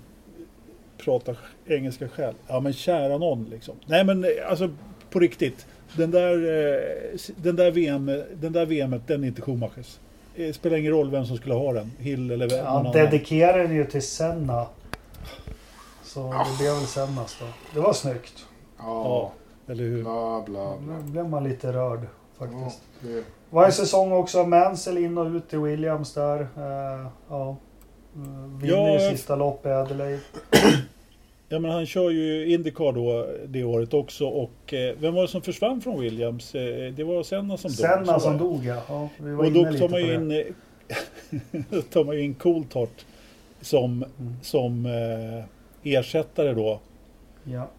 prata engelska själv. Ja, men kära någon liksom. Nej, men eh, alltså på riktigt. Den där, eh, den där, VM, den där VMet, den är inte Schumachers. Det spelar ingen roll vem som skulle ha den. Hill eller vem, Han annan. dedikerade den ju till Senna. Så det blev väl Sennas då. Det var snyggt. Ja, Eller hur? bla bla Nu bla. blev man lite rörd Ja, faktiskt. det, Varje säsong också Mansell in och ut i Williams där. Eh, ja. Mm, Vinner Ja, sista lopp i Adelaide. Ja men han kör ju Indycar då det året också och eh, vem var det som försvann från Williams? Eh, det var Senna som dog. Senna så var som det. dog ja. ja vi var Och då lite tar man ju in, eh, tar man ju in Coulthard som, Mm. som eh, ersättare då. Ja.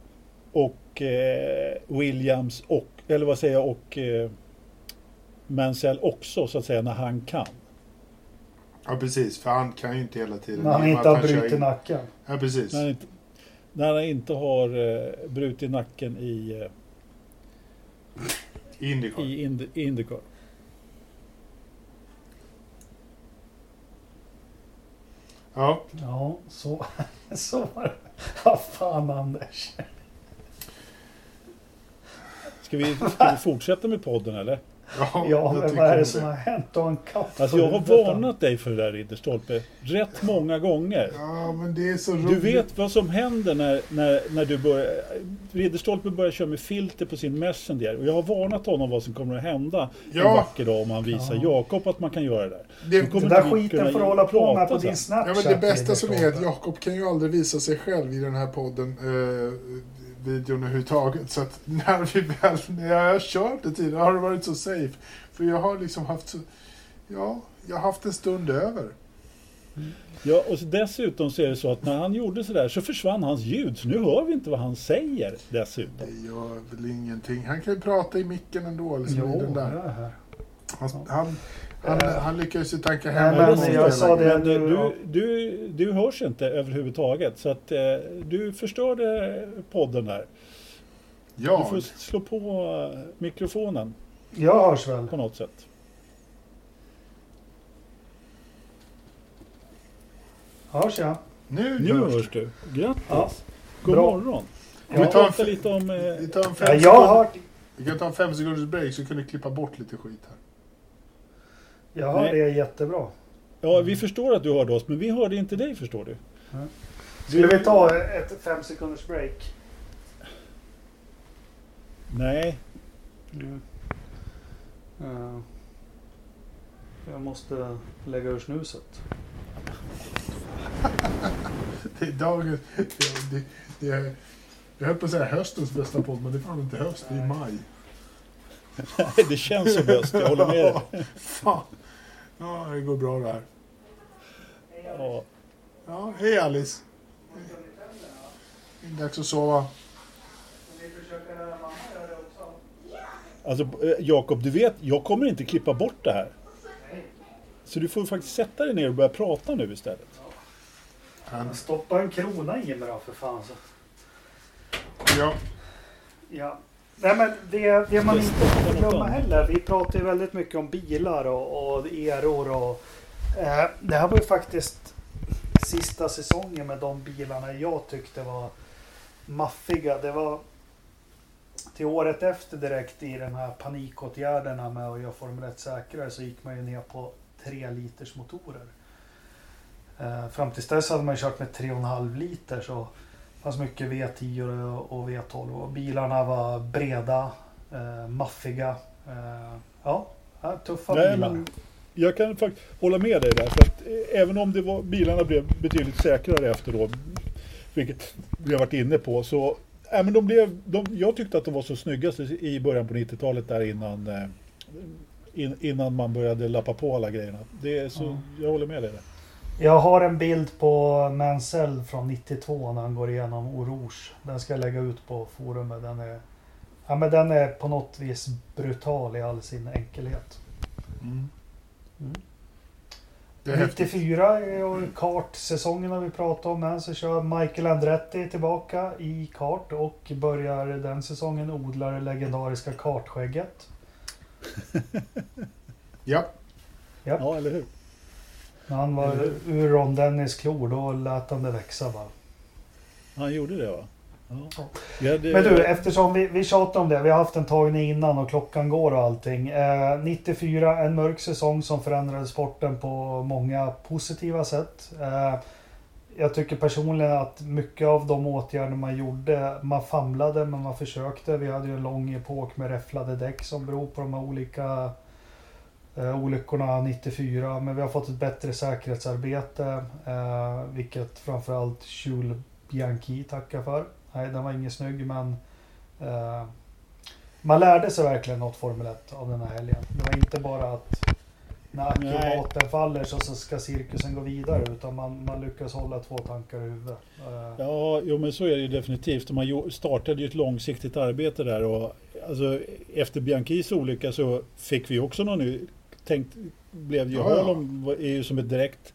Och eh, Williams och, eller vad säger jag, och eh, Mansell också så att säga när han kan. Ja, precis. För han kan ju inte hela tiden. När han inte har brutit nacken. Ja, precis. När han inte, när han inte har eh, brutit nacken i, eh, Indycar. i Ind- Indycar. Ja, Ja, så, så var det. Vad fan Anders. Ska vi, ska vi fortsätta med podden eller? Ja, Ja, men vad är det om som har hänt? Har en katt Alltså jag har varnat dig för det där Ridderstolpe rätt många gånger. Ja, men det är så roligt. Du vet vad som händer när, när, när du börjar... Ridderstolpe börjar köra med filter på sin Messenger. Och jag har varnat honom vad som kommer att hända en Ja. vacker dag om han visar Ja. Jakob att man kan göra det där. Det, Nu kommer Den där skiten får hålla på med på din. Snapchat. Ja, men det bästa som är att. Jakob kan ju aldrig visa sig själv i den här podden, eh, videon överhuvudtaget. Så att när vi väl, när jag har kört det tidigare har det varit så safe. För jag har liksom haft så, ja, jag har haft en stund över. Ja, och dessutom så är det så att när han gjorde sådär så försvann hans ljud. Så nu hör vi inte vad han säger dessutom. Det gör väl ingenting. Han kan ju prata i micken ändå. Liksom, i Jo, den det där. Han, han, han, Eh. han lyckades ju tanka Nej, hem men honom jag sa det-. Men nu- du, du, du hörs inte överhuvudtaget. Så att eh, du förstörde podden där. Du Ja, får slå på eh, mikrofonen Jag hörs väl? på något sätt. Hörs jag? nu, Nu hörs hörs du. Grattis! Ja, God bra. morgon! Vi Vi tar en- lite om... Eh, Vi tar en fem Ja, jag har Vi kan ta en fem sekunders break så kan du klippa bort lite skit här. Jag hör Nej. det jättebra. ja, vi förstår att du hörde oss, men vi hörde inte dig förstår du. Skulle vi ta ett fem sekunders break? Nej, Mm. Jag måste lägga ur snuset. Det är dagens... Det, det, det är, jag höll på att säga höstens bästa podd, men det är fan inte höst, det är maj. det känns som bäst. Jag håller med dig. Ja, det går bra det här. Ja. Ja, hej Alice. Det är dags att sova. Alltså eh, Jakob, du vet, jag kommer inte klippa bort det här. Så du får faktiskt sätta dig ner och börja prata nu istället. Han, Stoppa en krona i mig då för fan. Så. ja, Ja. Nej men det, det man inte får glömma heller. Vi pratar ju väldigt mycket om bilar och, och eror och eh, Det här var ju faktiskt sista säsongen med de bilarna jag tyckte var maffiga. Det var till året efter direkt i den här panikåtgärderna med att göra Formel 1 säkrare så gick man ju ner på 3 liters motorer. Eh, fram tills dess hade man ju kört med 3,5 liter så fanns mycket V10 och- och V12 och bilarna var breda, eh, maffiga. Eh, ja, tuffa Nej, bilar. men jag kan faktiskt hålla med dig där. För att eh, även om det var, bilarna blev betydligt säkrare efter då, vilket vi har varit inne på, så äh, men de blev, de, jag tyckte att de var så snyggaste i början på 90-talet där innan, eh, in, innan man började lappa på alla grejerna. Det så, Ja. Jag håller med dig där. Jag har en bild på Mansell från 92 när han går igenom Orouge. Den ska jag lägga ut på forumet. Den är, ja, men den är på något vis brutal i all sin enkelhet. mm. Mm. det är häftigt. 94 är kartsäsongen har vi pratat om. Men så kör Michael Andretti tillbaka i kart och börjar den säsongen odla det legendariska kartskägget. Ja, Ja. Ja, eller hur? När han var ur Ron Dennis klor då lät han det växa bara. Han gjorde det va? Ja. Ja, det, Men du, eftersom vi, vi tjatar om det. Vi har haft en tagning innan och klockan går och allting. Eh, 94, en mörk säsong som förändrade sporten på många positiva sätt. Eh, jag tycker personligen att mycket av de åtgärder man gjorde, man famlade men man försökte. Vi hade ju en lång epok med räfflade däck som beror på de här olika eh, olyckorna 94. Men vi har fått ett bättre säkerhetsarbete. Eh, vilket framförallt Schul Bianchi tacka för. Nej, den var ingen snygg men eh, man lärde sig verkligen något Formel 1 av den här helgen. Det var inte bara att när akrobaten faller så, så ska cirkusen gå vidare utan man, man lyckas hålla två tankar i huvudet. Eh, Ja, jo, men så är det ju definitivt. Man startade ju ett långsiktigt arbete där och alltså, efter Bianchis olycka så fick vi också någon ny. Tänkt, blev ju Ja. Holm är ju som ett direkt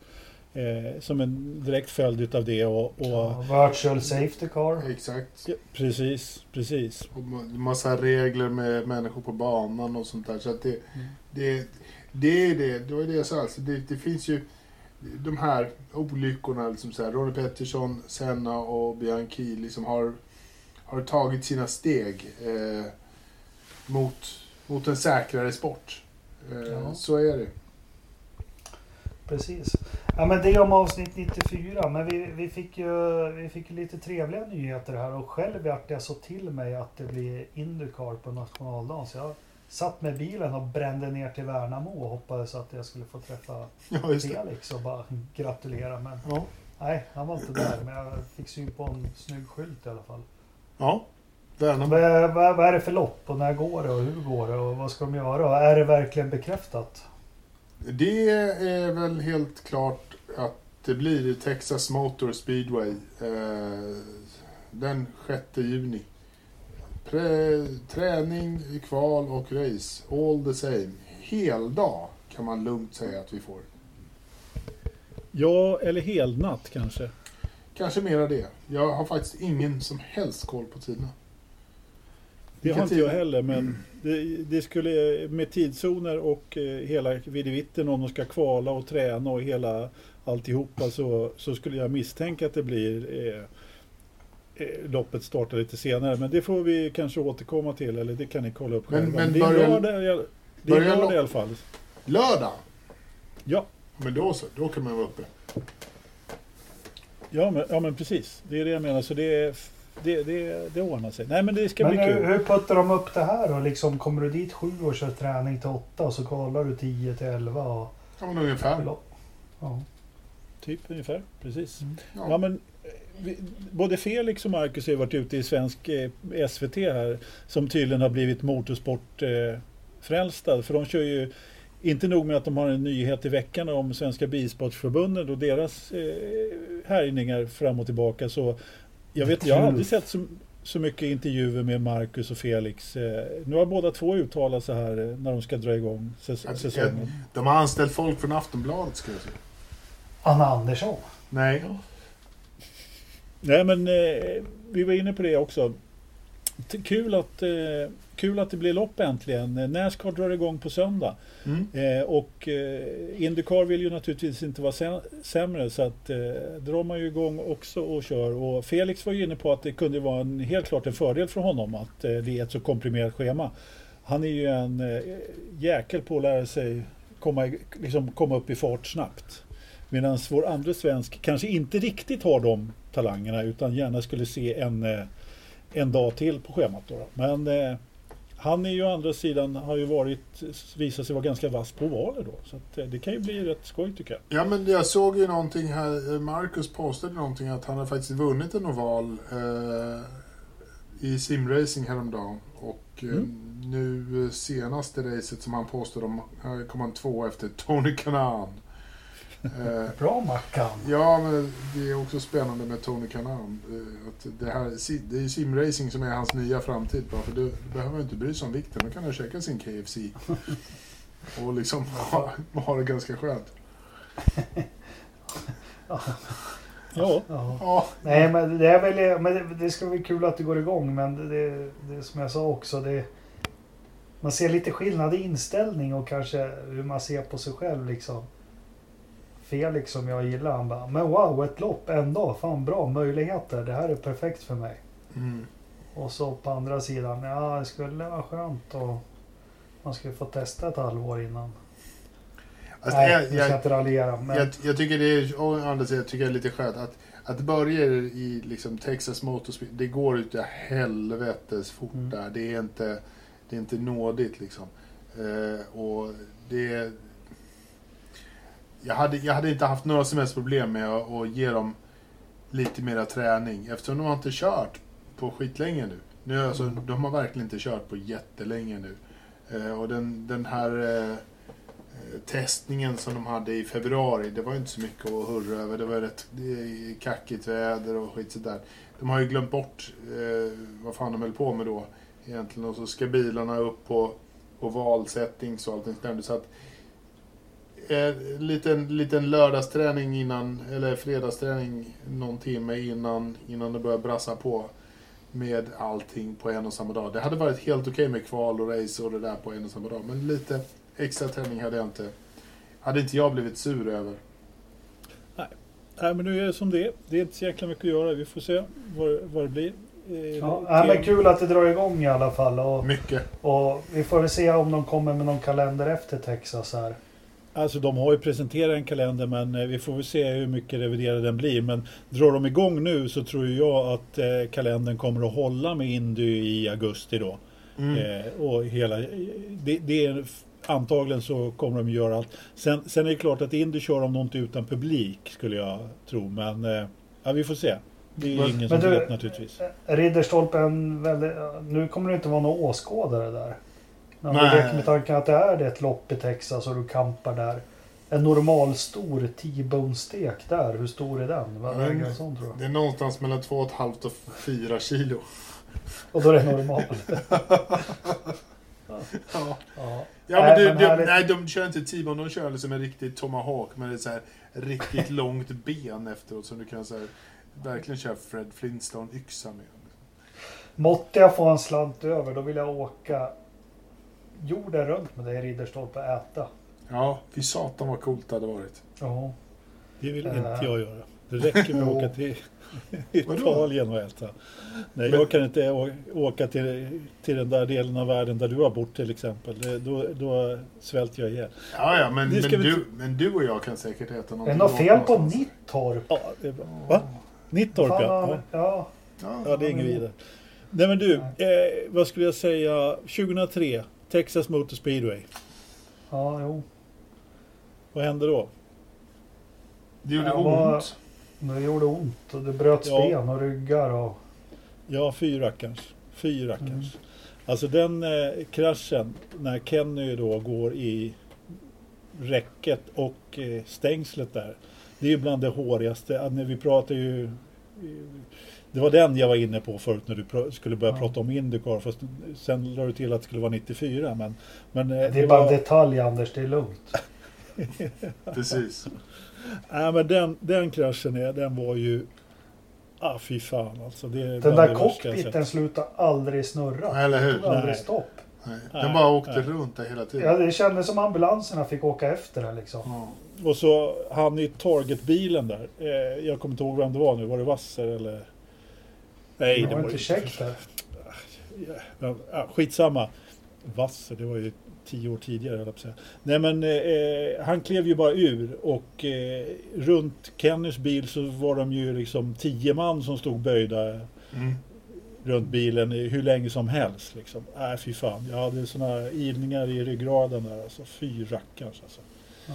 eh, som en direkt följd utav det och, och ja, virtual safety car. Exakt. Ja, precis, precis. Och ma- massa regler med människor på banan och sånt där. Så att det, det, det är det. Det var det jag sa. Alltså det, det finns ju de här olyckorna. Liksom så här, Ronnie Pettersson, Senna och Bianchi liksom har, har tagit sina steg eh, mot, mot en säkrare sport. Eh, Ja. Så är det. Precis. Ja men det om avsnitt 94. Men vi, vi, fick ju vi fick ju lite trevliga nyheter här och själv vart jag så till mig att det blir Indycar på nationaldagen. Så jag satt med bilen och brände ner till Värnamo och hoppades att jag skulle få träffa Ja. Felix och bara gratulera. Men Ja. nej, han var inte där. Men jag fick syn på en snygg skylt i alla fall. ja. Värnamo. Vad, vad, vad är det för lopp och när går det och hur går det och vad ska de göra? Och är det verkligen bekräftat? Det är väl helt klart att det blir Texas Motor Speedway eh, den 6 juni. Pre, träning, kval och race, all the same. Heldag kan man lugnt säga att vi får. Ja, eller helnatt kanske. Kanske mera det. Jag har faktiskt ingen som helst koll på tiderna. Det har inte jag heller, men det, det skulle med tidszoner och eh, hela videvitten om de ska kvala och träna och hela alltihopa så, så skulle jag misstänka att det blir eh, eh, loppet startar lite senare. Men det får vi kanske återkomma till, eller det kan ni kolla upp Men- själva. men det är börjar- lördag, det är lördag i alla fall. Lördag! Ja, Men då så, då kan man vara uppe. ja, men, ja, men precis. Det är det jag menar. Så det, det, det, det ordnar sig. Nej, men det ska Men bli hur, kul. hur puttar de upp det här då? Liksom, kommer du dit sju och kör träning till åtta och så kollar du 10 till 11 och... Ja, men ungefär. Ja. Typ ungefär, precis. Ja, Ja. men eh, vi, både Felix och Marcus har varit ute i svensk eh, SVT här som tydligen har blivit motorsportfrälsta. Eh, för de kör ju inte nog med att de har en nyhet i veckan om Svenska Bilsportförbundet och deras eh, härjningar fram och tillbaka. Så jag vet, jag har aldrig sett så, så mycket intervjuer med Marcus och Felix. Eh, nu har båda två uttalat sig här eh, när de ska dra igång säs- säsongen. De har anställt folk från Aftonbladet ska jag säga. Anna Andersson. Nej. Nej men eh, vi var inne på det också. Kul att, eh, kul att det blir lopp äntligen. Eh, Nascar drar igång på söndag. Mm. Eh, och eh, Indycar vill ju naturligtvis inte vara sä- sämre så att eh, drar man ju igång också och kör. Och Felix var ju inne på att det kunde vara en, helt klart en fördel för honom att eh, det är ett så komprimerat schema. Han är ju en eh, jäkel på att lära sig komma, liksom, komma upp i fart snabbt. Medan vår andra svensk kanske inte riktigt har de talangerna utan gärna skulle se en, eh, en dag till på schemat. Då. Men eh, han är ju å andra sidan har ju varit, visat sig vara ganska vass på ovaler då. Så att, eh, det kan ju bli rätt skoj tycker jag. Ja, men jag såg ju någonting här. Marcus postade någonting att han har faktiskt vunnit en oval eh, i simracing häromdagen. Och eh, Mm. nu eh, senaste racet som han påstod om kom han två efter Tony Kanan. Eh, Bra Mackan. ja, men det är också spännande med Tony Kanan. Eh, att det, här, det är ju simracing som är hans nya framtid. Bara för du, du behöver inte bry sig om vikten. Då kan du käka sin KFC. Och liksom ha, ha det ganska skönt. Ja, Ja. Ja, Nej men det är väl, men det, det ska bli kul att det går igång men det, det, det som jag sa också det Man ser lite skillnad i inställning och kanske hur man ser på sig själv liksom. Felix som jag gillar han bara Men wow ett lopp en dag, fan bra möjligheter, det här är perfekt för mig. mm. Och så på andra sidan, ja det skulle vara skönt och man skulle få testa ett halvår innan. Alltså, Nej, jag, jag ska jag, inte raljera. Men jag, jag tycker det är, å andra sidan tycker jag är lite skönt att, att börja i liksom Texas Motorsport, det går ut i helvetes fort Mm. där. Det är inte, det är inte nådigt liksom. Eh, och det... Jag hade, jag hade inte haft några som helst problem med att, att ge dem lite mera träning. Eftersom de har inte kört på skitlänge nu. nu alltså, Mm. De har verkligen inte kört på jättelänge nu. Eh, och den, den här eh, testningen som de hade i februari, det var ju inte så mycket att hurra över. Det var rätt kackigt väder och skit sådär. De har ju glömt bort eh, vad fan de höll på med då egentligen. Och så ska bilarna upp på, på valsettings och allting sådär. Så att eh, liten, liten lördagsträning innan, eller fredagsträning någon timme innan, innan det börjar brassa på med allting på en och samma dag. Det hade varit helt okej med kval och race och det där på en och samma dag. Men lite extra träning hade jag inte, hade inte jag blivit sur över. Nej, men nu är det som det är. Det är inte så jäkla mycket att göra. Vi får se vad, vad det blir. Eh, Ja, ja, men kul att det drar igång i alla fall. Och, Mycket. och vi får väl se om de kommer med någon kalender efter Texas här. Alltså de har ju presenterat en kalender men eh, vi får väl se hur mycket reviderad den blir. Men drar de igång nu så tror jag att eh, kalendern kommer att hålla med Indy i augusti då. Mm. Eh, och hela, det, det är, antagligen så kommer de göra allt. Sen, sen är det klart att Indy kör om något utan publik skulle jag tro. Men eh, ja, vi får se. Det är Men- ingen som du- vet naturligtvis. Ridderstolpe är en väldigt... Nu kommer det inte vara några åskådare där. Men Nej. vi leker med tanken att det är ett lopp i Texas och du kampar där. En normal stor T-bone-stek där, hur stor är den? Vad väger en sån tror du? Det är någonstans mellan 2,5 och 4 kilo. Och då är det normal. Ja. ja. Ja, Nej, men, du, men du, härligt. nej, de kör inte T-bone, de kör liksom en riktig tomahawk med ett så här riktigt långt ben efteråt som du kan så här, verkligen köra Fred Flintstone-yxa med. Måtte jag få en slant över, då vill jag åka jorden runt med dig i Ridderstolpe och äta. Ja, fy satan vad coolt det hade varit. Ja. Det vill Eh. inte jag göra. Det räcker med att åka till? Italien och äta. Nej, jag kan inte åka till, till den där delen av världen där du har bort till exempel. Då, då svälter jag ihjäl. Ja, ja, men, men, vi du, men du och jag kan säkert äta Är någonting. det något gott fel på. Nittorp? Ja, är. Va? Nittorp Fan, ja. ja. ja. Ja, Ja, det är inget vidare. Nej men du, eh, vad skulle jag säga? 2003, Texas Motor Speedway. Ja, jo. Vad hände då? det gjorde Jag var- ont. Det gjorde ont och det bröt Ja. ben och ryggar och... Ja, fy rackarns. Fy rackarns. Mm. Alltså den eh, kraschen när Kenny då går i räcket och eh, stängslet där. Det är ju bland det hårigaste. Att När vi pratar ju... Det var den jag var inne på förut när du skulle börja Ja. prata om Indycar. Fast sen la du till att det skulle vara 94. Men, men eh, Det är bara var- en detalj Anders, det är lugnt. Precis. Nej men den, den kraschen är, den var ju... Ah fy fan alltså. Det, är Den där det cockpiten slutar aldrig snurra. Eller hur? Det tog aldrig Nej. stopp. Nej. Nej, Den bara åkte nej. runt där hela tiden. Ja, det kändes som ambulanserna fick åka efter den liksom. Ja. Och så han i Target-bilen där. Eh, jag kommer inte ihåg vem det var nu. Var det Wasser eller? Nej, det det var inte käckt där. Ja, ja, skitsamma. Wasser, det var ju tio år tidigare. jag säga. Nej men eh, han klev ju bara ur och eh, runt Kennys bil så var de ju liksom tio man som stod böjda Mm. runt bilen hur länge som helst. Liksom. Äh, fy fan. Jag hade sådana ilningar i ryggraden där. Alltså, fy rackarns alltså. Ja.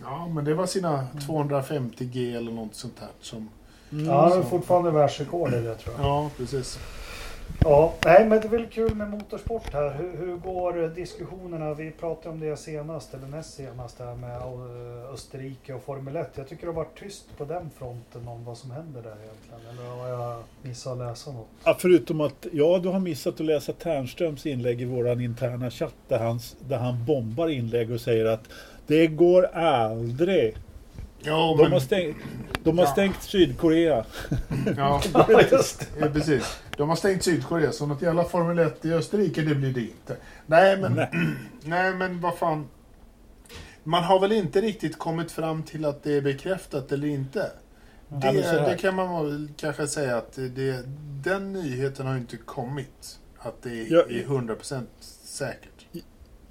ja, men det var sina 250 G eller något sånt där som... Mm. Ja, det är så. fortfarande världsrekord i det tror jag. Ja, precis. Ja, nej men det är väl kul med motorsport här. Hur, hur går diskussionerna? Vi pratade om det senast, eller näst senast, här med eh, Österrike och Formel 1. Jag tycker det har varit tyst på den fronten om vad som händer där egentligen. Eller har jag missat att läsa något? Ja, förutom att, ja du har missat att läsa Ternströms inlägg i våran interna chatt där han, där han bombar inlägg och säger att det går aldrig. Ja, De men... har stängt, de har Ja. stängt Sydkorea. Ja, Ja, ja, precis. De har stängt Sydkorea, så något jävla Formel 1 i Österrike, det blir det inte. Nej, men... Nej. Nej, men vad fan. Man har väl inte riktigt kommit fram till att det är bekräftat eller inte. Ja, Det, här. det kan man väl kanske säga att det, den nyheten har inte kommit. Att det är, Ja. är 100% säkert.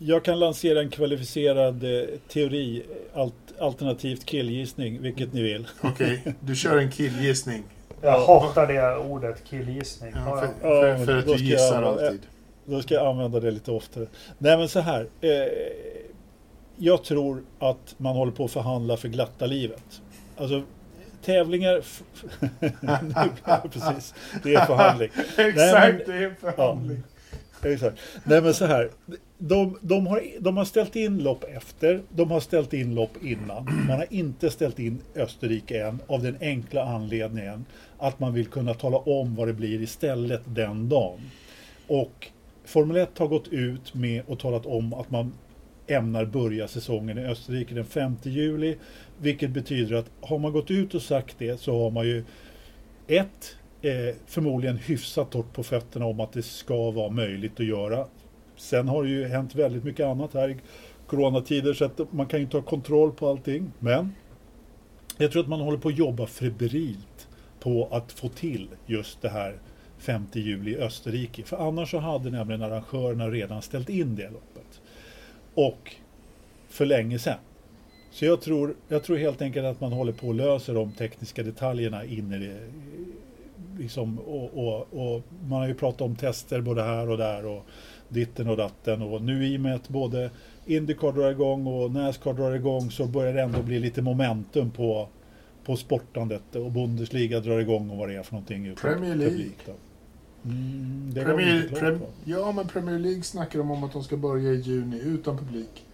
Jag kan lansera en kvalificerad eh, teori, alt, alternativt killgissning, vilket ni vill. Okej, du kör en killgissning. Jag hatar det ordet, killgissning. Ja, Ja, för, ja. för, Ja, för att du ska gissar jag- alltid. Då ska jag använda det lite oftare. Nej men så här. Eh, jag tror att man håller på att förhandla för glatta livet. Alltså tävlingar... Nu- Precis, det är förhandling. Exakt, men- det är förhandling. Exakt. Nej men så här. De, de, har, de har ställt in lopp efter, de har ställt in lopp innan. Man har inte ställt in Österrike än av den enkla anledningen att man vill kunna tala om vad det blir istället den dagen. Och Formel 1 har gått ut med och talat om att man ämnar börja säsongen i Österrike den 5 juli. Vilket betyder att har man gått ut och sagt det så har man ju ett, eh, förmodligen hyfsat torrt på fötterna om att det ska vara möjligt att göra. Sen har det ju hänt väldigt mycket annat här i coronatider så att man kan ju inte ha kontroll på allting. Men jag tror att man håller på att jobba febrilt på att få till just det här 5 juli i Österrike. För annars så hade nämligen arrangörerna redan ställt in det loppet. Och för länge sedan. Så jag tror, jag tror helt enkelt att man håller på att lösa de tekniska detaljerna in i det. Liksom, och, och, och man har ju pratat om tester både här och där och ditten och datten. Och nu i och med att både Indycar drar igång och Nascar drar igång så börjar det ändå bli lite momentum på, på sportandet. Och Bundesliga drar igång och vad det är för någonting. Premier League. publik då. Mm, Premier, prem, ja, men Premier League snackar de om att de ska börja i juni utan publik.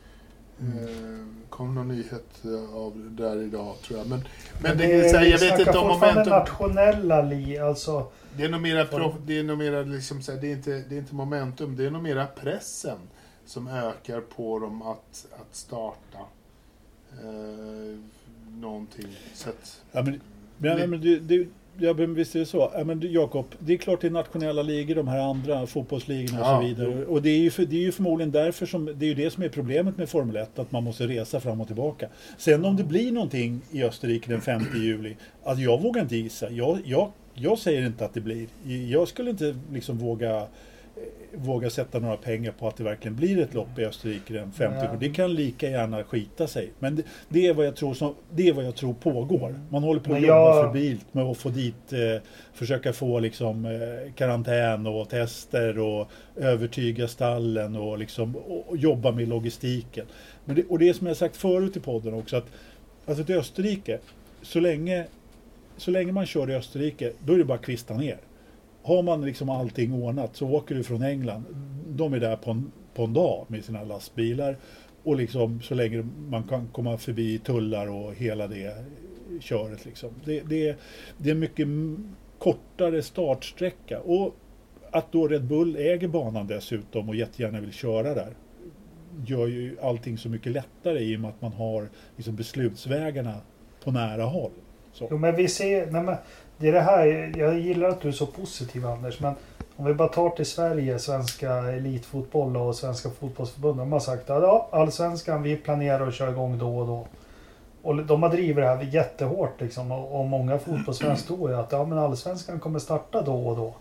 Mm. Eh, kom någon nyhet eh, av det där idag tror jag. Men, men, Men det, det, så här, jag vet inte om fortfarande momentum. nationella li, alltså. Det är nog mera, prof, det är nog mera liksom så här, det, är inte, det är inte momentum, det är nog mera pressen som ökar på dem att, att starta eh, någonting. Så att, Ja, men, men, men, det, det, ja, men visst är det så. Ja, men Jakob, det är klart det är nationella ligor, de här andra fotbollsligorna och Ja, så vidare. Och det är, ju för, det är ju förmodligen därför som, det är ju det som är problemet med Formel 1, att man måste resa fram och tillbaka. Sen om det blir någonting i Österrike den 5 juli, alltså jag vågar inte gissa. Jag, jag, jag säger inte att det blir. Jag skulle inte liksom våga eh, våga sätta några pengar på att det verkligen blir ett lopp i Österrike den 50. Ja. Det kan lika gärna skita sig. Men det, det, är vad jag tror som, det är vad jag tror pågår. Man håller på att jobba jag- febrilt med att få dit, eh, försöka få liksom eh, karantän och tester och övertyga stallen och liksom och, och jobba med logistiken. Men det, och det som jag sagt förut i podden också att alltså till Österrike, så länge, så länge man kör i Österrike, då är det bara att kvista ner. Har man liksom allting ordnat så åker du från England. De är där på en, på en dag med sina lastbilar. Och liksom så länge man kan komma förbi tullar och hela det köret. Liksom. Det, det, det är en mycket kortare startsträcka. Och att då Red Bull äger banan dessutom och jättegärna vill köra där gör ju allting så mycket lättare i och med att man har liksom beslutsvägarna på nära håll. Så. Jo men vi ser, nej men det är det här, jag gillar att du är så positiv Anders men om vi bara tar till Sverige, svenska elitfotboll och svenska fotbollsförbund. De har sagt att ja, allsvenskan vi planerar att köra igång då och då. Och de har drivit det här jättehårt liksom och, och många fotbollsfans tror ju att ja men allsvenskan kommer starta då och då.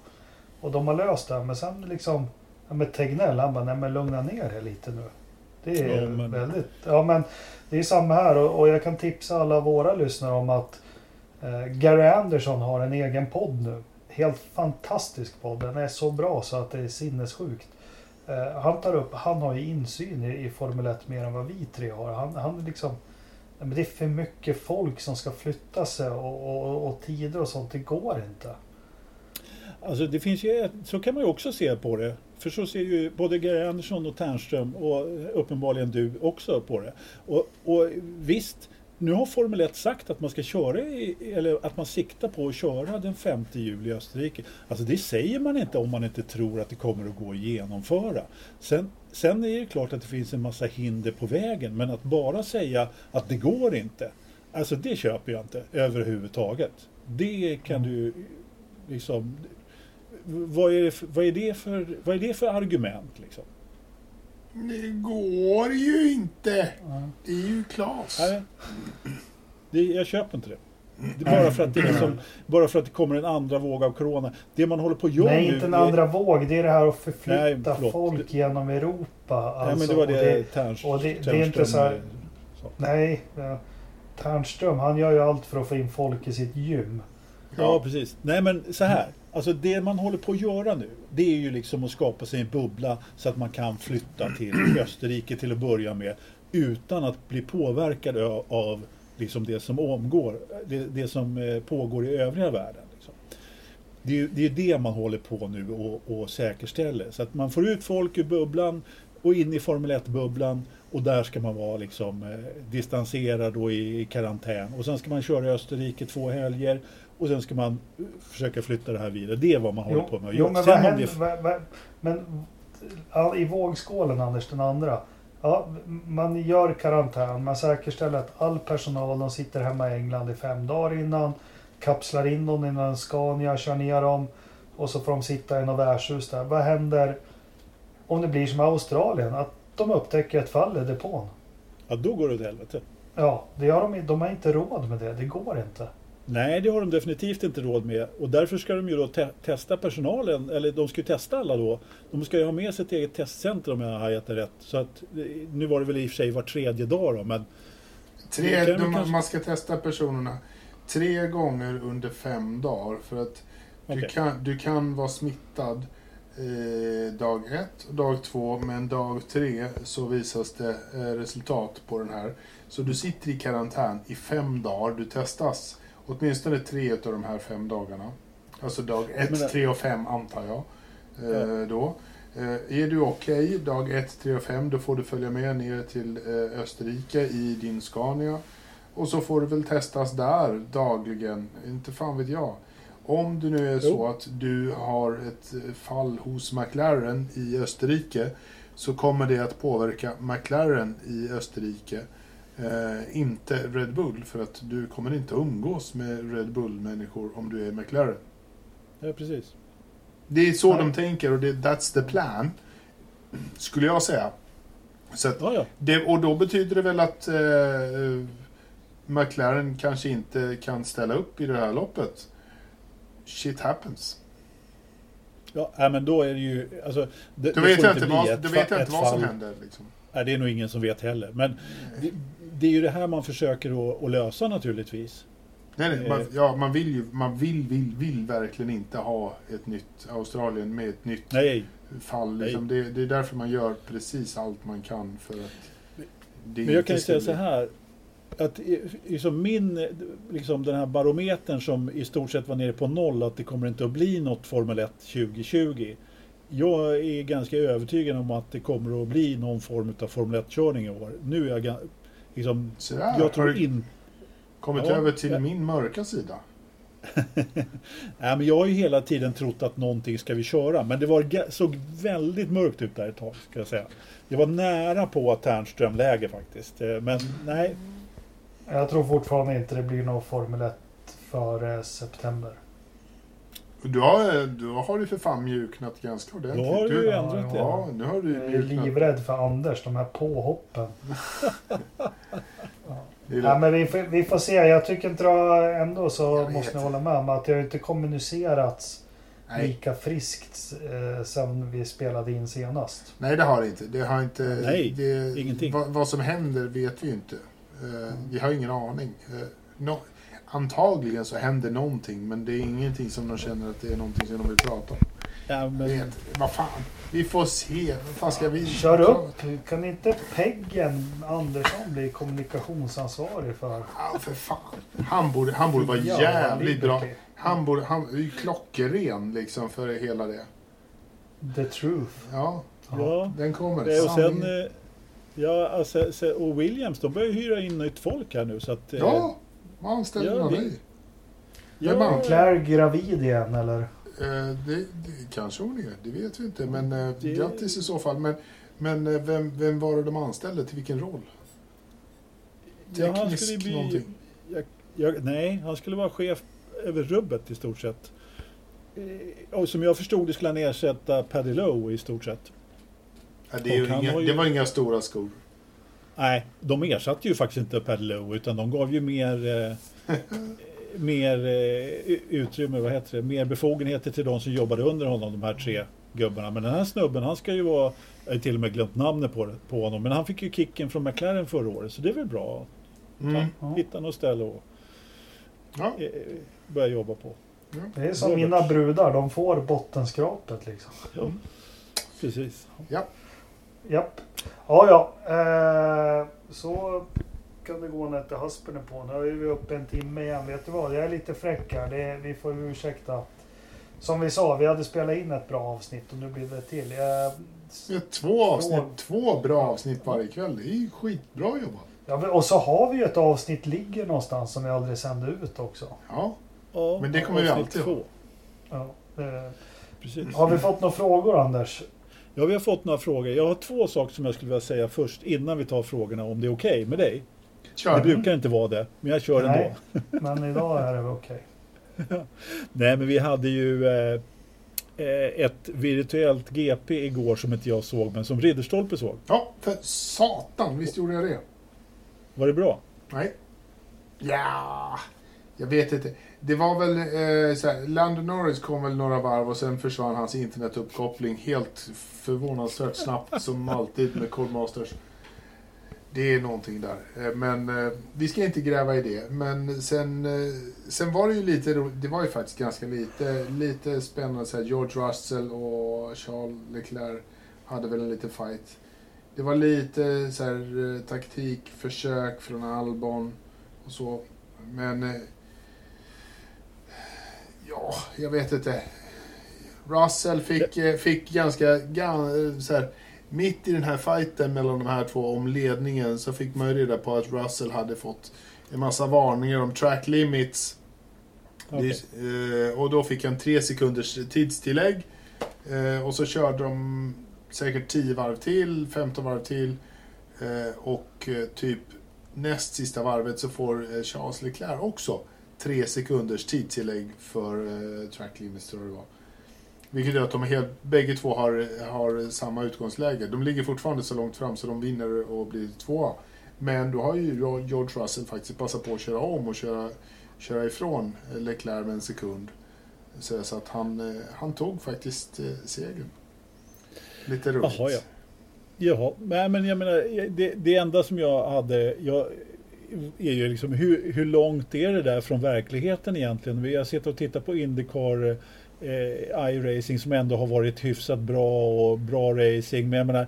Och de har löst det men sen liksom, ja men Tegnell han bara nej men lugna ner er lite nu. Det är Ja, men- väldigt, ja men det är samma här och, och jag kan tipsa alla våra lyssnare om att Eh, Gary Anderson har en egen podd nu. Helt fantastisk podd. Den är så bra så att det är sinnessjukt. Eh, han tar upp, han har ju insyn i, i Formel 1 mer än vad vi tre har. Han, han liksom, men det är för mycket folk som ska flytta sig och, och, och tider och sånt. Det går inte. Alltså det finns ju, så kan man ju också se på det. För så ser ju både Gary Andersson och Ternström och uppenbarligen du också på det. Och, och visst, nu har Formel 1 sagt att man ska köra i, eller att man siktar på att köra den 5 juli i Österrike. Alltså det säger man inte om man inte tror att det kommer att gå att genomföra. Sen, sen är det klart att det finns en massa hinder på vägen, men att bara säga att det går inte. Alltså det köper jag inte överhuvudtaget. Det kan du liksom vad är, det för, vad, är det för, vad är det för argument? Liksom? Det går ju inte. Det är ju Klas. Nej, det, jag köper inte det. det är bara, för att det liksom, bara för att det kommer en andra våg av corona. Det man håller på att göra Nej, nu... inte en det- andra våg. Det är det här att Nej, förflytta förlåt. folk genom Europa. Nej, men Alltså, det var och det, Terns, och det- det är inte så här- sa. Nej, ja. Ternström han gör ju allt för att få in folk i sitt gym. Ja, precis. Nej, men så här. Alltså det man håller på att göra nu, det är ju liksom att skapa sig en bubbla så att man kan flytta till Österrike till att börja med utan att bli påverkad av liksom det som omgår, det, det som eh, pågår i övriga världen. Liksom. Det, är, ju- det är det man håller på nu och, och säkerställer. Så att man får ut folk ur bubblan och in i Formel 1-bubblan och där ska man vara liksom eh, distanserad och i, i karantän. Och sen ska man köra i Österrike två helger och sen ska man försöka flytta det här vidare. Det är vad man håller på med. jo, men vad Sen händer, det- vad, vad, men i vågskålen Anders, den andra. Ja, man gör karantän, man säkerställer att all personal de sitter hemma i England i fem dagar innan. Kapslar in dem i en Scania, kör ner dem och så får de sitta i något värdshus där. Vad händer om det blir som i Australien? Att de upptäcker ett fall i depån. Ja, då går det åt helvete. Ja, det har de, de har inte råd med det. Det går inte. Nej, det har de definitivt inte råd med. Och därför ska de ju då te- testa personalen, eller de ska ju testa alla då. De ska ju ha med sig ett eget testcenter om jag har hajat det rätt. Så att, eh, nu var det väl i och för sig var tredje dag då, men Tre, de, kanske- Man ska testa personerna tre gånger under fem dagar. För att du, Okej. kan, du kan vara smittad eh, dag ett och dag två. Men dag tre så visas det eh, resultat på den här. Så du sitter i karantän i fem dagar. Du testas åtminstone tre av de här fem dagarna. Alltså dag ett, Men det- tre och fem antar jag. Eh, då. Eh, är du okej dag 1, 3 och 5 då får du följa med ner till eh, Österrike i din Scania. Och så får du väl testas där dagligen. Inte fan vet jag. Om det nu är så Jo. att du har ett eh, fall hos McLaren i Österrike så kommer det att påverka McLaren i Österrike. Eh, inte Red Bull för att du kommer inte umgås med Red Bull-människor om du är McLaren. ja, precis. Det är så Nej. de tänker och det, that's the plan. Skulle jag säga. Så att Ja, ja. det, och då betyder det väl att eh, McLaren kanske inte kan ställa upp i det här loppet. Shit happens. ja men då är det ju... Alltså, det, Då vet jag inte vad, ett vet ett inte vad som händer. Liksom. Nej, det är nog ingen som vet heller. Men det, det är ju det här man försöker att, lösa naturligtvis. Nej, nej, man, Eh. ja, man vill ju, man vill, vill, vill verkligen inte ha ett nytt Australien med ett nytt Nej, fall. Liksom. Det, det är därför man gör precis allt man kan för att det Men jag kan ju säga så här. Att liksom min, liksom den här barometern som i stort sett var nere på noll, att det kommer inte att bli något Formel 1 2020. Jag är ganska övertygad om att det kommer att bli någon form av Formel 1-körning i år. Nu är jag liksom, Sådär, jag tror du in, kommit Ja, över till ja. min mörka sida? nej, men jag har ju hela tiden trott att någonting ska vi köra. Men det var, såg väldigt mörkt ut där ett tag, ska jag säga. Det var nära på Tärnström-läge faktiskt. Eh, Men nej, Jag tror fortfarande inte det blir någon Formel 1 före september. Du har, du har ju för fan mjuknat ganska ordentligt. Då har du ju Ja, ändrat det. Ja, nu har du Jag är mjuknat. livrädd för Anders, de här påhoppen. Ja, men vi, får, vi får se. Jag tycker inte det ändå så Jag måste ni hålla med om att det har inte kommunicerats Nej. lika friskt eh, sen vi spelade in senast. Nej, det har det inte. Det har inte Nej, det, ingenting. Vad, vad som händer vet vi ju inte. Eh, vi har ingen aning. Eh, nå- antagligen så händer någonting, men det är ingenting som de känner att det är någonting som de vill prata om. ja, men, Vet, vad fan, vi får se. Vad fan ska vi... Kör upp! Kan inte Peggen Andersson bli kommunikationsansvarig för Ja, för fan. Han borde, han borde vara Ja, jävligt bra. Han borde, han är ju klockren liksom för hela det. The truth. Ja, ja. den kommer. Det, och sen, eh, ja, alltså, så- och Williams, de börjar hyra in nytt folk här nu så att... eh, Ja, vad anställer ja, han det- dig? ja, är Claire gravid igen eller? Eh, det, det kanske hon är, det vet vi inte. Men eh, Det- grattis i så fall. Men, men eh, vem, vem var det de anställde? Till vilken roll? ja, Teknisk skulle bli, någonting. jag, jag, nej, han skulle vara chef över rubbet i stort sett. Eh, Och som jag förstod det skulle han ersätta Paddy Lowe i stort sett. Ja, det, är ju inga, ju- det var inga stora skor. Nej, de ersatte ju faktiskt inte Paddy Lowe utan de gav ju mer, eh, mer eh, utrymme, vad heter det, mer befogenheter till de som jobbade under honom, de här tre gubbarna. Men den här snubben, han ska ju vara, jag har till och med glömt namnet på, det, på honom, men han fick ju kicken från McLaren förra året så det är väl bra. Mm. Ja. Hitta något ställe och Ja, eh, börja jobba på. Det är som Robert. mina brudar, de får bottenskrapet liksom. Ja, precis. ja. Japp. Ja, ja. Eh, så kunde gå när inte haspen är på. Nu är vi uppe en timme igen. Vet du vad? Jag är lite fräck här. Det, vi får ursäkta. Som vi sa, vi hade spelat in ett bra avsnitt och nu blir det till. Har två avsnitt, två bra avsnitt varje kväll. Det är ju skitbra jobbat. ja, och så har vi ju ett avsnitt ligger någonstans som vi aldrig sände ut också. Ja, Ja, Men det kommer vi alltid ha. Ja, eh, Precis. har vi fått några frågor Anders? Ja, vi har fått några frågor. Jag har två saker som jag skulle vilja säga först innan vi tar frågorna om det är okej med dig. Det kör. brukar inte vara det, men jag kör Nej. ändå. Men idag är det okej. Nej, men vi hade ju eh, eh, ett virtuellt GP igår som inte jag såg, men som Ridderstolpe såg. Ja, för satan, visst gjorde jag det? Var det bra? Nej. Ja, jag vet inte. Det var väl eh, såhär, Landon Norris kom väl några varv och sen försvann hans internetuppkoppling helt förvånansvärt snabbt som alltid med Codemasters. Det är någonting där. Eh, men eh, vi ska inte gräva i det. Men sen, eh, sen var det ju lite Det var ju faktiskt ganska lite, lite spännande. Så George Russell och Charles Leclerc hade väl en liten fight. Det var lite så här, eh, taktikförsök från Albon och så. Men... Eh, Ja, jag vet inte. Russell fick, eh, fick ganska... gan- eh, Så här, mitt i den här fighten mellan de här två om ledningen så fick man ju reda på att Russell hade fått en massa varningar om track limits. Okej. Det, eh, och då fick han tre sekunders tidstillägg. Och så körde de säkert 10 varv till, 15 varv till. Och typ näst sista varvet så får Charles Leclerc också tre sekunders tidstillägg för eh, track limits tror jag det var. Vilket gör att de är helt, bägge två har, har samma utgångsläge. De ligger fortfarande så långt fram så de vinner och blir tvåa. Men då har ju George Russell faktiskt passat på att köra om och köra, köra ifrån Leclerc med en sekund. Så så att han, eh, han tog faktiskt eh, segern. Lite roligt. Jaha, ja. Jaha, nej, men jag menar, det, det enda som jag hade, jag, är ju liksom hur, hur långt är det där från verkligheten egentligen? Vi har sett och tittat på Indycar eh, iRacing som ändå har varit hyfsat bra och bra racing. Men jag menar,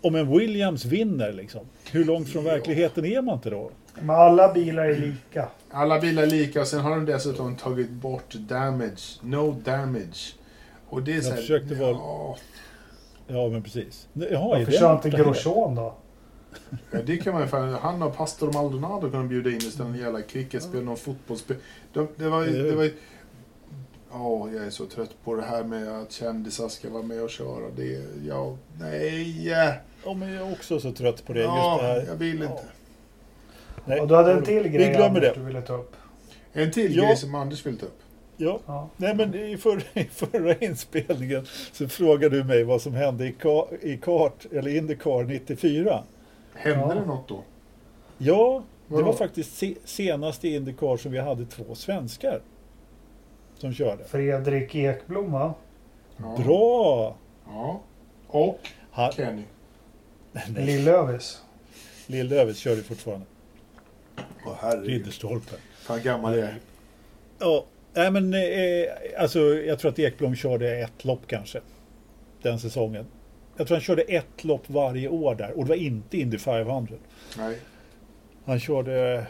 om en Williams vinner liksom, hur långt från Ja. verkligheten är man inte då? Men alla bilar är lika. Alla bilar är lika och sen har de dessutom tagit bort damage. No damage. Och det är så här, försökte vara- ja, Ja, men precis. Jaha, Varför kör inte? Grosjean då? Ja, det kan man ju fan, Han och Pastor Maldonado kan de bjuda in istället för jävla cricketspel, någon fotbollsspel. De, det var ju... Det var Ja, jag är så trött på det här med att kändisar ska vara med och köra. Det, ja, nej. Ja, men jag är också så trött på det. Ja, just det här. jag vill Ja. inte. Nej. Och du hade en till Vi grej glömmer Anders, det. du ville ta upp. En till Ja. grej som Anders vill ta upp. Ja. Ja. Nej men i förra, i förra inspelningen så frågade du mig vad som hände i, ka, i kart, eller Indycar 94. Hände Ja. det något då? Ja, det Vadå? var faktiskt se, senast i Indycar som vi hade två svenskar som körde. Fredrik Ekblom va? Ja. Bra! Ja. Och Ha, Kenny. Lill-Lövis. Lill-Lövis körde fortfarande. Herregud. Ridderstolpe. Fan gammal är. Ja, nej men eh, alltså jag tror att Ekblom körde ett lopp kanske. Den säsongen. Jag tror han körde ett lopp varje år där och det var inte Indy 500. Nej. Han körde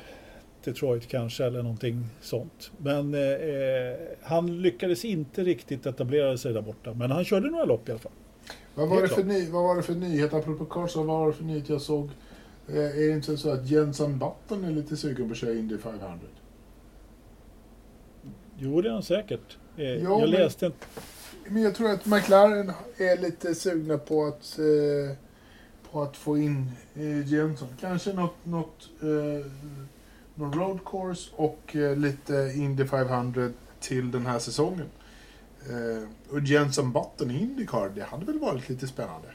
Detroit kanske eller någonting sånt. Men eh, eh, han lyckades inte riktigt etablera sig där borta. Men han körde några lopp i alla fall. Vad var, det för ny, vad var det för nyhet? Apropå Karlsson, vad var det för nyhet jag såg? Eh, är det inte så att Jenson Button är lite sugen på att köra Indy 500? Jo, det är han säkert. Eh, Ja, jag men- läste en... Men jag tror att McLaren är lite sugna på att, eh, på att få in eh, Jenson. Kanske något, något eh, någon road course och eh, lite Indy 500 till den här säsongen. Eh, och Jenson Button i Indycar, det hade väl varit lite spännande.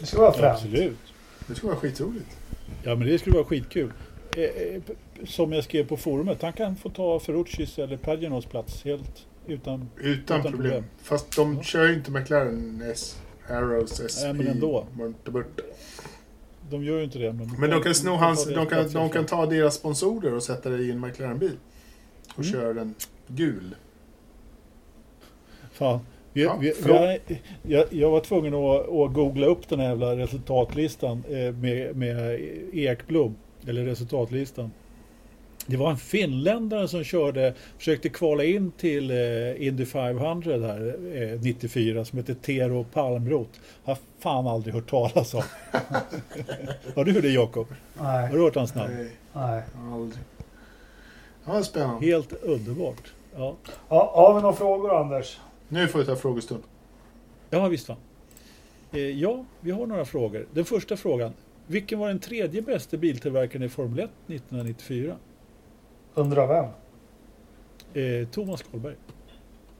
Det ska vara fränt. Absolut. Det skulle vara skitroligt. Ja, men det skulle vara skitkul. Eh, eh, som jag skrev på forumet, han kan få ta Ferruccis eller Paginos plats helt utan... Utan, Utan problem. problem. Fast de Ja. kör ju inte McLaren S, Arrows SP. Nej, men ändå. Mörteburt. De gör ju inte det. Men, Men de kan sno hans, ta de deras kan, de kan ta deras sponsorer och sätta det i en McLaren-bil. Och Mm. köra den gul. Fan. Vi, Ja, vi, vi jag, jag var tvungen att, att googla upp den här jävla resultatlistan eh, med, med Ekblom. Eller resultatlistan. Det var en finländare som körde, försökte kvala in till eh, Indy 500 här, eh, 94 som heter Tero Palmroth. Har fan aldrig hört talas om. Har du det Jakob? Har Nej, du hört hans namn? Nej, nej. aldrig. Ja, spännande. Helt underbart. Ja, Ja, har vi några frågor Anders? Nu får vi ta frågestund. ja visst fan. Eh, ja, vi har några frågor. Den första frågan. Vilken var den tredje bästa biltillverkaren i Formel 1 1994? Undrar vem? Eh, Thomas Kolberg.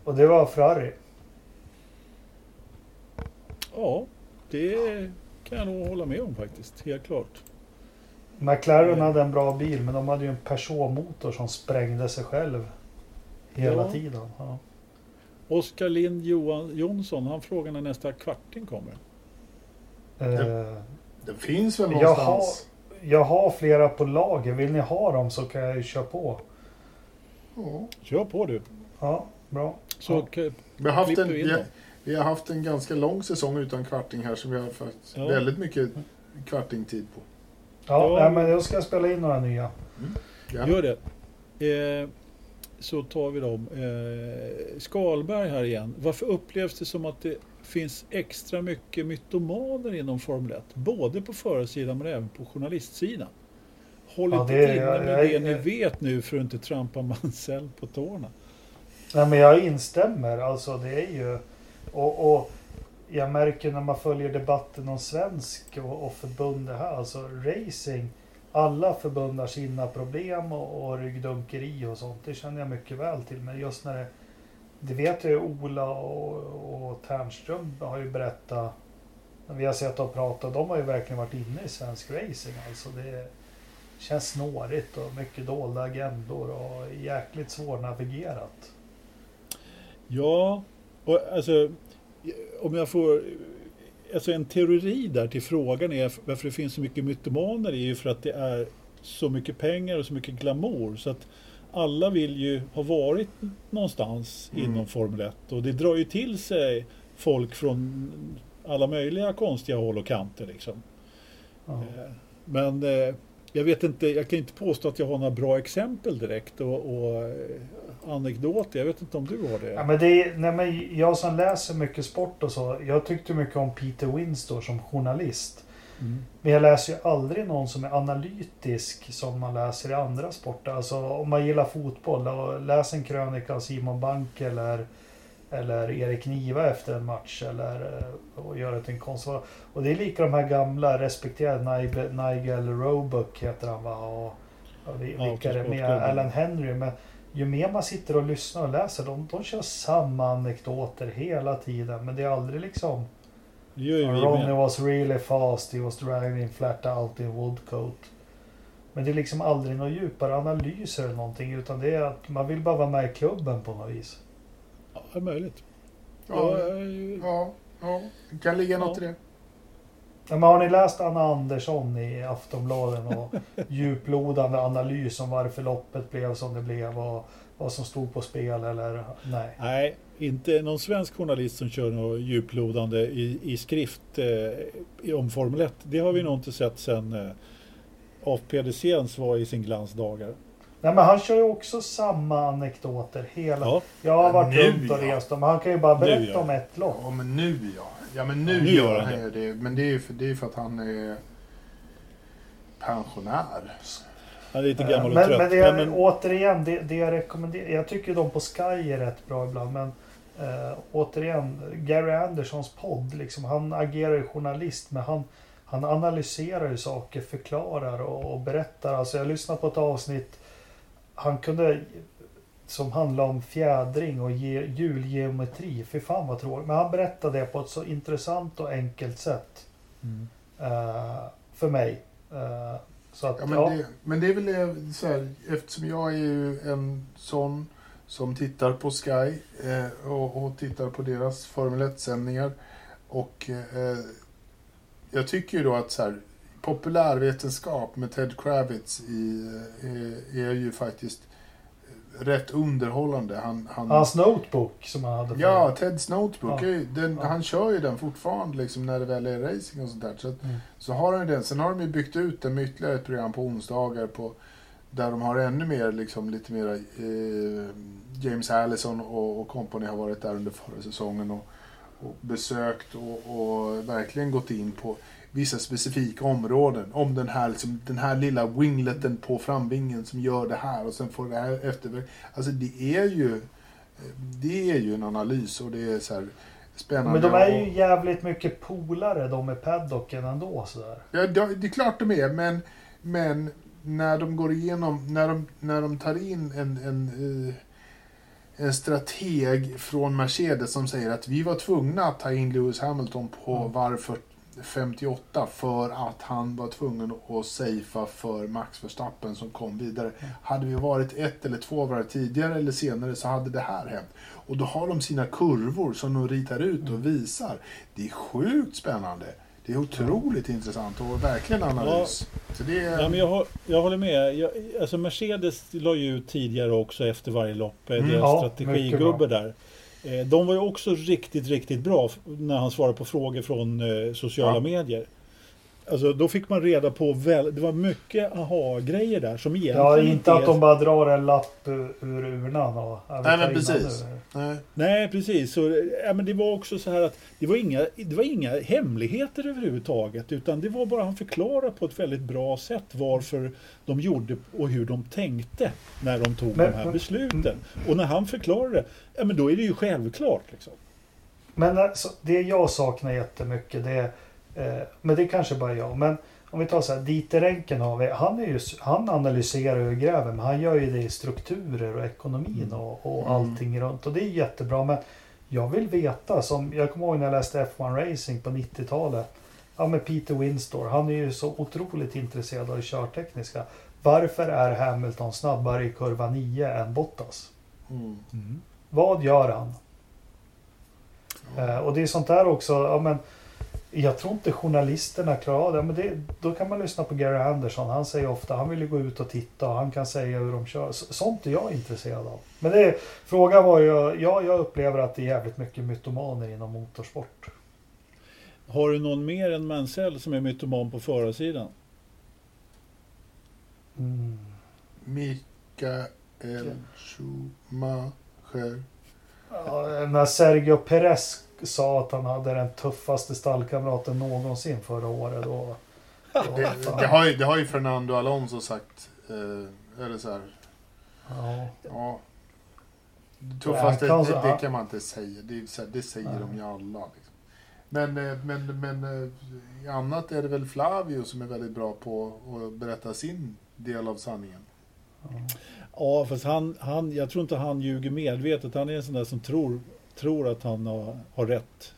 Och det var Ferrari. Ja, det kan jag nog hålla med om faktiskt. Helt klart. McLaren Mm. hade en bra bil men de hade ju en Peugeot-motor som sprängde sig själv. Hela Ja. tiden. Ja. Oskar Lind Johan, Jonsson, han frågar när nästa kvarting kommer. Eh, Den finns väl någonstans? Jag har flera på lager. Vill ni ha dem så kan jag ju köra på. Ja. Kör på du. Ja, bra. Så Ja. Vi, har haft en, vi har, vi har haft en ganska lång säsong utan kvarting här som vi har fått Ja. väldigt mycket kvartingtid på. Ja, Ja. Nej, men jag ska spela in några nya. Ja. Gör det. Eh, så tar vi dem. Eh, Skalberg här igen. Varför upplevs det som att det finns extra mycket mytomaner inom Formel 1? Både på förarsidan men även på journalistsidan. Håll Ja, inte det inne jag- med jag- det ni jag- vet nu för att inte trampa Mansell på tårna. Nej, men jag instämmer. Alltså det är ju... Och, och jag märker när man följer debatten om svensk och, och förbund det här. Alltså racing. Alla förbund har sina problem och, och ryggdunkeri och sånt. Det känner jag mycket väl till. Men just när det... Det vet jag ju Ola och, och Ternström har ju berättat. När vi har sett och pratat. De har ju verkligen varit inne i svensk racing. Alltså det känns snårigt och mycket dolda agendor och jäkligt svårnavigerat. Ja, och alltså om jag får Alltså en teori där till frågan är varför det finns så mycket mytomaner är ju för att det är så mycket pengar och så mycket glamour så att alla vill ju ha varit någonstans Mm. inom Formel 1 och det drar ju till sig folk från alla möjliga konstiga håll och kanter liksom. Ja. Eh, Men eh, jag vet inte, jag kan inte påstå att jag har några bra exempel direkt och, och eh, anekdoter. Jag vet inte om du har det? Ja, men det är, nej, men jag som läser mycket sport och så. Jag tyckte mycket om Peter Winstor som journalist. Mm. Men jag läser ju aldrig någon som är analytisk som man läser i andra sporter. Alltså om man gillar fotboll, och läs en krönika av Simon Bank eller, eller Erik Niva efter en match eller eh, och gör det till en konst. Och det är lika de här gamla respekterade Nigel, Nigel Roebuck heter han va? Och, och Ja, vilka är det med? Alan Henry. Men ju mer man sitter och lyssnar och läser, de, de kör samma anekdoter hela tiden. Men det är aldrig liksom Det gör ju vi Ronnie med. was really fast, he was driving flat out in woodcoat. Men det är liksom aldrig några djupare analyser eller någonting utan det är att man vill bara vara med i klubben på något vis. Ja, det är möjligt. Ja, Ja, ja, ja. Det kan ligga något Ja. i det. Ja, men har ni läst Anna Andersson i Aftonbladet och djuplodande analys om varför loppet blev som det blev och vad som stod på spel eller nej? Nej, inte någon svensk journalist som kör något djuplodande i, i skrift eh, om Formel 1. Det har vi nog inte sett sedan eh, AFPDCns var i sin glansdagar. Nej men han kör ju också samma anekdoter hela... Ja, Jag har varit nu, runt och ja. rest men han kan ju bara berätta ja. om ett lopp. Ja, men nu ja. Ja, men nu, Nu gör gör han han ju det. Men det är ju för, det är för att han är pensionär. Han är lite Eh, gammal och men, trött. men, det men, återigen, det, det jag rekommenderar. Jag tycker de på Sky är rätt bra ibland. Men eh, återigen, Gary Andersons podd. Liksom, han agerar ju journalist. Men han, han analyserar ju saker, förklarar och, och berättar. Alltså jag lyssnade på ett avsnitt. Han kunde som handlar om fjädring och ge, hjulgeometri. Fy fan vad tråkigt. Men han berättade det på ett så intressant och enkelt sätt. mm. eh, för mig. Så att, Ja, men, Det, men det är väl det, så här, eftersom jag är ju en sån som tittar på Sky eh, och, och tittar på deras Formel 1-sändningar. Och eh, jag tycker ju då att så här, populärvetenskap med Ted Kravitz i, eh, är ju faktiskt rätt underhållande. Han, han, Hans notebook som han hade. Ja, Teds Notebook. Ja. Den, Ja. Han kör ju den fortfarande liksom, när det väl är racing och sånt där. Så, att, Mm. så har han den. Sen har de ju byggt ut den med ytterligare ett program på onsdagar på, där de har ännu mer, liksom, lite mer eh, James Allison och, och company har varit där under förra säsongen och, och besökt och, och verkligen gått in på vissa specifika områden. Om den här, liksom, den här lilla wingleten på framvingen som gör det här och sen får det här efter. Alltså det är ju det är ju en analys och det är så spännande. Men de är ju jävligt mycket polare de med paddocken ändå sådär. Ja, det det är klart de är, men, men när de går igenom, när de, när de tar in en, en, eh, en strateg från Mercedes som säger att vi var tvungna att ta in Lewis Hamilton på Mm. varv 40 58 för att han var tvungen att safea för Max Verstappen som kom vidare. Hade vi varit ett eller två varv tidigare eller senare så hade det här hänt. Och då har de sina kurvor som de ritar ut och visar. Det är sjukt spännande. Det är otroligt intressant och verkligen analys. Så det är... Ja, men jag, hå- jag håller med. Jag, alltså Mercedes la ju ut tidigare också efter varje lopp. Mm. Mm. Deras Ja, strategigubbe där. Eh, De var ju också riktigt, riktigt bra när han svarade på frågor från eh, sociala Ja. medier. Alltså då fick man reda på, väl, det var mycket aha-grejer där som egentligen Ja, inte att är- de bara drar en lapp ur ur urnan och... Nej, men precis. Nej. Nej, precis. Så, ja, men det var också så här att det var, inga, det var inga hemligheter överhuvudtaget. Utan det var bara han förklarade på ett väldigt bra sätt varför de gjorde och hur de tänkte när de tog Men- de här besluten. Och när han förklarade det, ja men då är det ju självklart. Liksom. Men alltså, det jag saknar jättemycket det är... Eh, men det är kanske bara jag. Men om vi tar så här, Dieter Enken har vi. Han, är ju, han analyserar och gräver. Men han gör ju det i strukturer och ekonomin och, och Mm. allting runt. Och det är jättebra. Men jag vill veta. Som, jag kommer ihåg när jag läste F1 Racing på 90-talet. Ja med Peter Winstore. Han är ju så otroligt intresserad av det körtekniska. Varför är Hamilton snabbare i kurva 9 än Bottas? Mm. Vad gör han? Eh, och det är sånt där också. Ja, men, jag tror inte journalisterna klarar av det. Men det. Då kan man lyssna på Gary Anderson. Han säger ofta han vill ju gå ut och titta och han kan säga hur de kör. Så- Sånt är jag intresserad av. Men det, frågan var ju, ja, jag upplever att det är jävligt mycket mytomaner inom motorsport. Har du någon mer än Mansell som är mytoman på förarsidan? Mm. Mikael Schumacher. Ja, när Sergio Perez sa att han hade den tuffaste stallkamraten någonsin förra året. Då, då, Det, det, har ju, det har ju Fernando Alonso sagt. Eh, eller så här. ja. Ja. Det tuffaste, Ja, det, kan- det kan man inte säga. Det, är så här, det säger Nej. de ju alla. Liksom. Men, eh, men, men eh, i annat är det väl Flavio som är väldigt bra på att berätta sin del av sanningen. Ja, fast han, han, jag tror inte han ljuger medvetet. Han är en sån där som tror, tror att han har, har rätt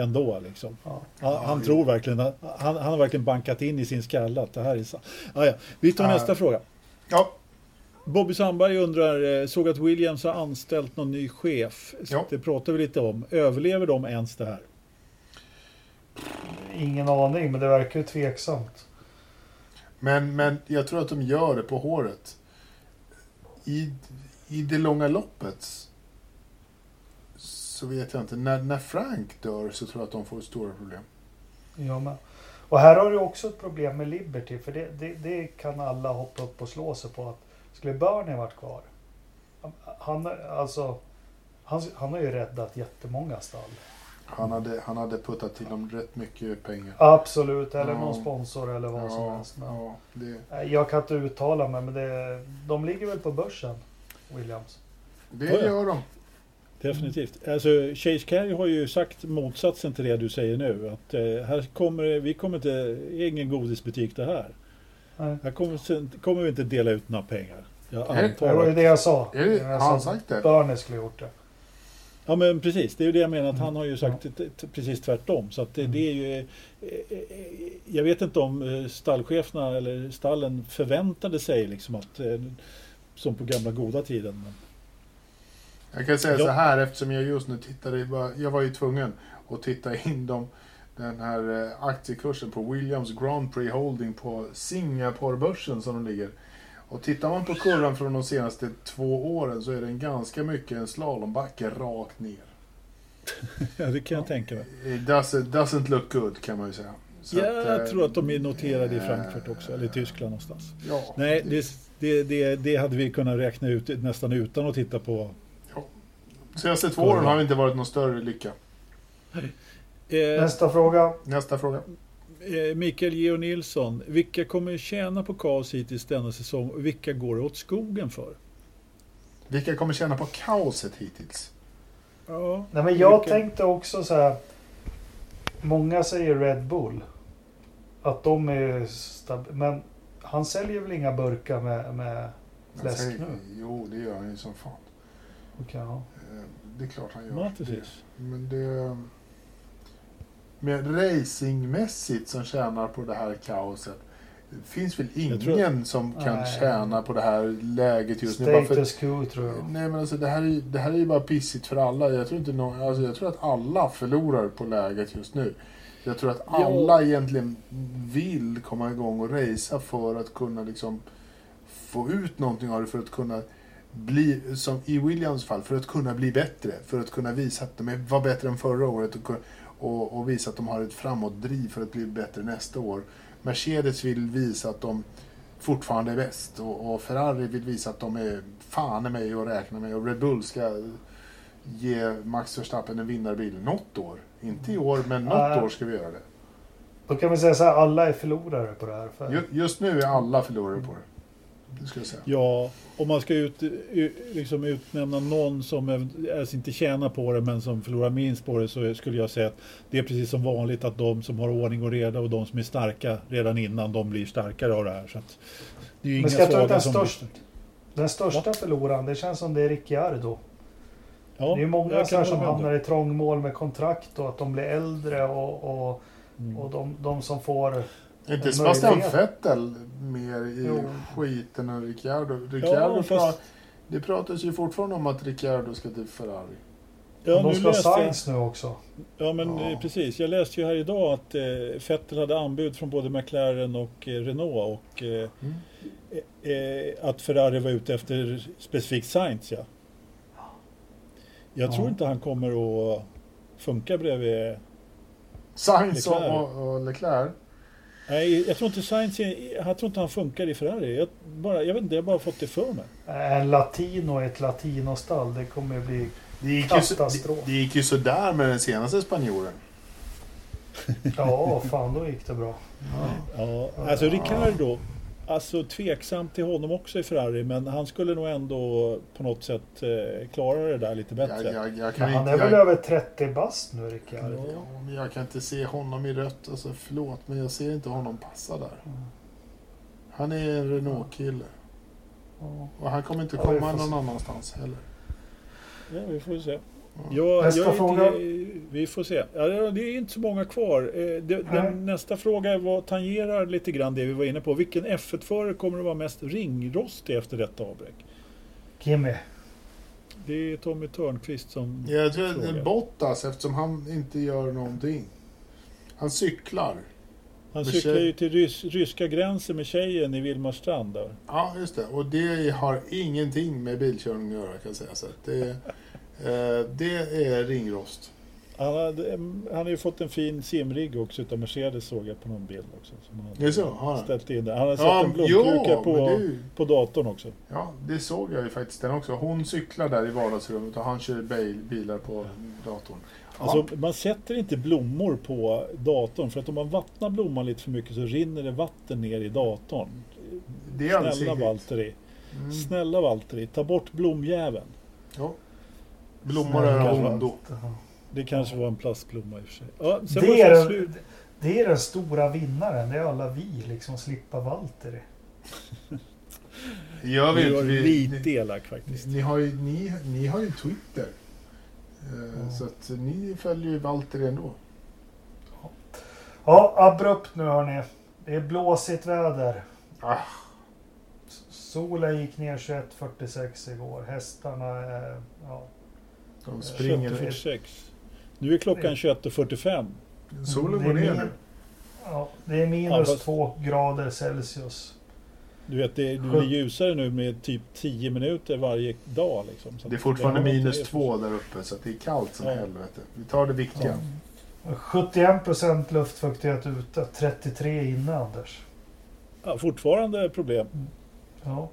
ändå. Liksom. Ja. Han, han Ja, tror verkligen, han, han har verkligen bankat in i sin skalle att det här är sant. Ah, ja. Vi tar Ja. nästa fråga. Ja, Bobby Sandberg undrar, eh, såg att Williams har anställt någon ny chef. Ja. Det pratar vi lite om. Överlever de ens det här? Ingen aning, men det verkar ju tveksamt. men, men jag tror att de gör det på håret. I, i det långa loppet så vet jag inte. När, när Frank dör så tror jag att de får stora problem. Jag med. Och här har du också ett problem med Liberty. För det, det, det kan alla hoppa upp och slå sig på. att Skulle Bernie varit kvar. Han, alltså, han, han har ju räddat jättemånga stall. Han hade, han hade puttat till dem rätt mycket pengar. Absolut, eller Ja. någon sponsor eller vad som Ja, helst. Men, ja, det, Jag kan inte uttala mig, men det, de ligger väl på börsen, Williams. det Ja, ja. gör de. Definitivt. Alltså, Chase Carey har ju sagt motsatsen till det du säger nu. Att eh, här kommer, vi kommer inte, det är ingen godisbutik det här. Nej. Här kommer, kommer vi inte dela ut några pengar. Jag Nej, Det var antar ju det jag sa. Det- Jag har sa han sagt det? Bernie skulle gjort det. Ja men precis, det är ju det jag menar att Mm. han har ju sagt t- t- precis tvärtom. Så att det, Mm. det är ju... eh, eh, Jag vet inte om eh, stallcheferna eller stallen förväntade sig liksom att... Som på gamla goda tiden. Men, Jag kan säga så här eftersom jag just nu tittade, jag var ju tvungen att titta in dem, den här eh, aktiekursen på Williams Grand Prix Holding på Singaporebörsen som de ligger. Och tittar man på kurvan från de senaste två åren så är den ganska mycket en slalombacke rakt ner. Ja, det kan jag tänka mig. It doesn't, doesn't look good kan man ju säga. Så Ja, att, jag eh, tror att de är noterade i Frankfurt också, eller i Tyskland någonstans. Ja, Nej, det, det, det, det hade vi kunnat räkna ut nästan utan att titta på. Senaste två åren har det inte varit någon större lycka. Eh, Nästa fråga. Nästa fråga. eh, Mikael Geo Nilsson, vilka kommer tjäna på kaos hittills denna säsong och vilka går det åt skogen för? Vilka kommer tjäna på kaoset hittills? Ja, Nej, men jag vilka- tänkte också så här. Många säger Red Bull. Att de är stab- Men han säljer väl inga burkar med, med fläsk Alltså, nu? Jo, det gör han ju som fan. Okej, ja. Det är klart han gör. Ja, precis. Men det... Men racingmässigt som tjänar på det här kaoset. Det finns väl ingen tror- som kan Nej. tjäna på det här läget just nu. Bara för, Status quo tror jag. nej men alltså det här, är, det här är ju bara pissigt för alla. Jag tror, inte någon, alltså jag tror att alla förlorar på läget just nu. Jag tror att alla egentligen vill komma igång och racea för att kunna liksom få ut någonting av det. För att kunna bli, som i Williams fall, för att kunna bli bättre. För att kunna visa att de var bättre än förra året. Och, och, och visa att de har ett framåtdriv för att bli bättre nästa år. Mercedes vill visa att de fortfarande är bäst. Och, och Ferrari vill visa att de är fan i mig och räkna med. Och Red Bull ska ge Max Verstappen en vinnarbil något år. Inte i år, men något Nej. år ska vi göra det. Då kan vi säga så här, alla är förlorare på det här. För Ju- Just nu är alla förlorare på det. Ska jag säga. Ja, om man ska ut, liksom utnämna någon som alltså inte tjänar på det men som förlorar minst på det så skulle jag säga att det är precis som vanligt att de som har ordning och reda och de som är starka redan innan de blir starkare av det här. Så att det är ju Men ska jag ta den blir- Den största förloraren, det känns som det är Ricciardo. Ja, det är många så som hamnar i trångmål med kontrakt och att de blir äldre och, och, Mm. och de, de som får... Är inte Sebastian. Vettel mer i Jo. skiten än Ricciardo? Ricciardo Ja, fast- pra- Det pratas ju fortfarande om att Ricciardo ska till Ferrari. Ja, de nu ska ha Sainz nu också. ja, men Ja. eh, precis. Jag läste ju här idag att eh, Vettel hade anbud från både McLaren och eh, Renault och eh, Mm. eh, att Ferrari var ute efter specifikt Sainz. Ja. Jag Ja. tror inte han kommer att funka bredvid... Sainz och, och Leclerc. Nej, jag tror inte Sainz, jag tror inte han funkar i Ferrari. Jag, bara, jag vet inte, jag har bara fått det för mig. En latino i ett latinostall, det kommer ju bli... Det gick, ju så, Katastrof. det, det gick ju sådär med den senaste spanjoren. Ja, fan då gick det bra. Ja, alltså Ricardo, alltså tveksam till honom också i Ferrari, men han skulle nog ändå på något sätt eh, klara det där lite bättre. Jag, jag, jag, kan han inte, är väl jag, över 30 bast nu, Ricciardo? ja, men jag kan inte se honom i rött. Alltså, förlåt, men jag ser inte honom passa där. Mm. Han är en Renault-kille. Ja. Och han kommer inte Ja, komma får någon annanstans heller. Ja, vi får se. Ja. Nästa fråga. Inte, vi får se. Ja, det är inte så många kvar. Eh, det, den, nästa fråga var, tangerar lite grann det vi var inne på. Vilken F1-förare kommer att vara mest ringrostig efter detta avbräck? Kimmy. Det är Tommy Törnqvist som Jag tror att det är frågar. Bottas eftersom han inte gör någonting. Han cyklar. Han Med cyklar tjej- ju till rys, ryska gränsen med tjejen i Vilmarstrand där. Ja, just det. Och det har ingenting med bilkörning att göra kan jag säga. Så det, det är ringrost. Han, hade, han har ju fått en fin simrigg också utav Mercedes såg jag på någon bild också. Som han Det så? Har ställt in där. Han har satt Ja, en blomkruka ja, på, ju- på datorn också. ja, det såg jag ju faktiskt den också. Hon cyklar där i vardagsrummet och han kör bil, bilar på datorn. Ja, Alltså, man sätter inte blommor på datorn för att om man vattnar blomman lite för mycket så rinner det vatten ner i datorn. det är Snälla. Valtteri. Mm. Snälla Valtteri, ta bort blomjäveln. Ja. Blommor är av ondo. Det kanske var en plastblomma i och för sig. Ja, sen Det är, det den, det är den stora vinnaren. Det är alla vi, liksom slippa Valtteri. Jag Du vet, var vi, lite elak faktiskt. ni, har ju, ni, ni har ju Twitter. Ja. Så att ni följer ju Walter ändå. Ja, abrupt nu hörni. Det är blåsigt väder. Ah, Solen gick ner 21.46 igår. Hästarna är... De springer. 21.46. Nu är klockan 21.45. Solen Det går ner nu. Ja, det är minus Ja, två grader Celsius. Du vet, det, det blir ljusare nu med typ 10 minuter varje dag. Liksom. Så Det är fortfarande inte minus det. två där uppe så det är kallt som Ja. helvete. Vi tar det viktiga. Ja. 71% luftfuktighet ute, 33 inne Anders. Ja, fortfarande problem. Ja,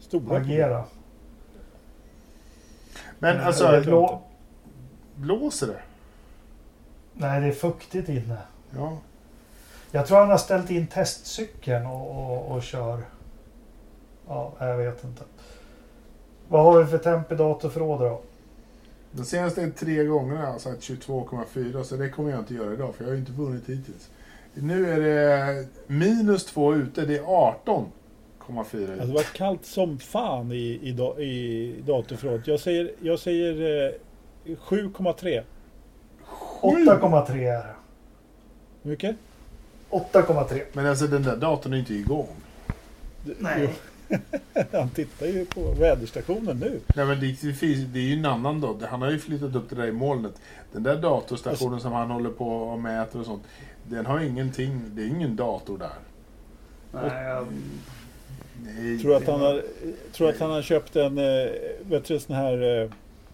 Stora problem. Men Eh, alltså, blå- blåser det? Nej, det är fuktigt inne. Ja. Jag tror han har ställt in testcykeln och, och, och kör. Ja, jag vet inte. Vad har vi för temp i datorförråd då? De senaste tre gångerna har jag sagt 22,4 så det kommer jag inte göra idag för jag har ju inte vunnit hittills. Nu är det minus två ute, det är 18,4 Alltså, det var kallt som fan i, i, i datorförrådet. Jag säger, jag säger eh, 7,3. 8,3 är det. Hur mycket? 8,3. Men alltså den där datorn är inte igång. Nej. Han tittar ju på väderstationen nu. Nej men det, det, finns, det är ju en annan dator. Han har ju flyttat upp det där i molnet. Den där datorstationen som han håller på och mäter och sånt. Den har ingenting, det är ingen dator där. Nej, jag, Nej, Tror att han har, tror att han har köpt en eh, vet du, sån här eh,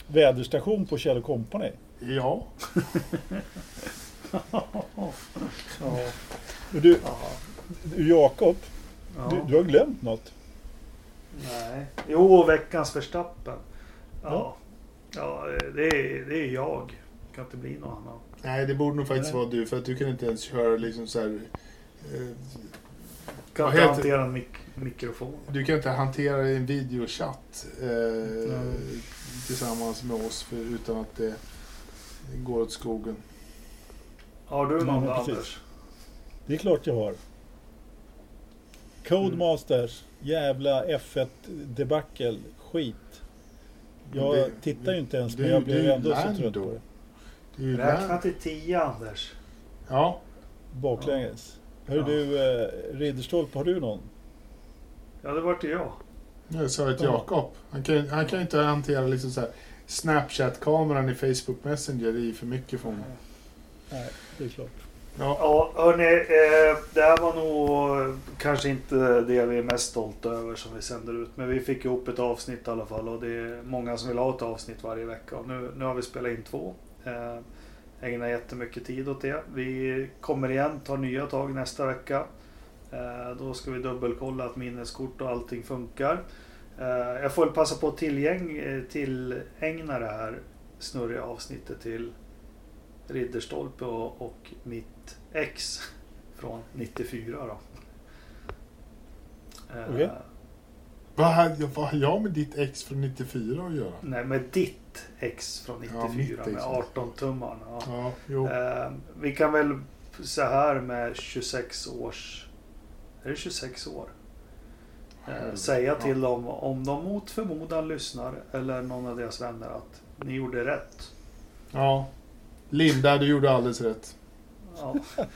väderstation på Kjell Company. Ja. ja. Du, ja. du Jakob, ja. du, du har glömt något. Nej. Jo, veckans Verstappen. Ja. Ja, ja det, är, det är jag. Det kan inte bli något annat. Nej, det borde nog faktiskt Nej. vara du. För att du kan inte ens köra liksom så här... Eh, Kan inte hantera en mik- mikrofon. du kan inte hantera en videochatt eh, Nej. tillsammans med oss för, utan att det går åt skogen. Har du någon precis. Anders? Det är klart jag har. Codemasters, jävla F1 debacle, skit. Jag Det- tittar ju inte ens det- men jag blev ändå så Lando. trött på det. Det Räkna till tio, Anders. Ja, Baklänges. Hör Ja. du, eh, Ridderstolpe, har du någon? Ja, det vart ju jag. jag sa Ja. Jakob. Han kan, han kan ju inte hantera liksom så här Snapchat-kameran i Facebook Messenger. Det är för mycket för honom. Nej, det är klart. Ja, Ja, hörni. Eh, det här var nog kanske inte det vi är mest stolta över som vi sänder ut. Men vi fick ihop ett avsnitt i alla fall. Och det är många som vill ha ett avsnitt varje vecka. Och nu, nu har vi spelat in två. Eh, ägnar jättemycket tid åt det. Vi kommer igen, tar nya tag nästa vecka. Eh, då ska vi dubbelkolla att minneskort och allting funkar. Eh, jag får passa på att tillgäng, eh, tillägna det här snurriga avsnittet till Ridderstolpe och, och mitt ex från 94 då. Eh, vad har vad har jag med ditt ex från 94 att göra? Nej, med ditt ex från Ja, 94 mitt ex. med 18 tummarna. Ja. Ja, vi kan väl så här med 26 års... Är det 26 år? Eh, säga ja. till dem om de mot förmodan lyssnar eller någon av deras vänner att ni gjorde rätt. Ja. Linda, du gjorde alldeles rätt. Ja.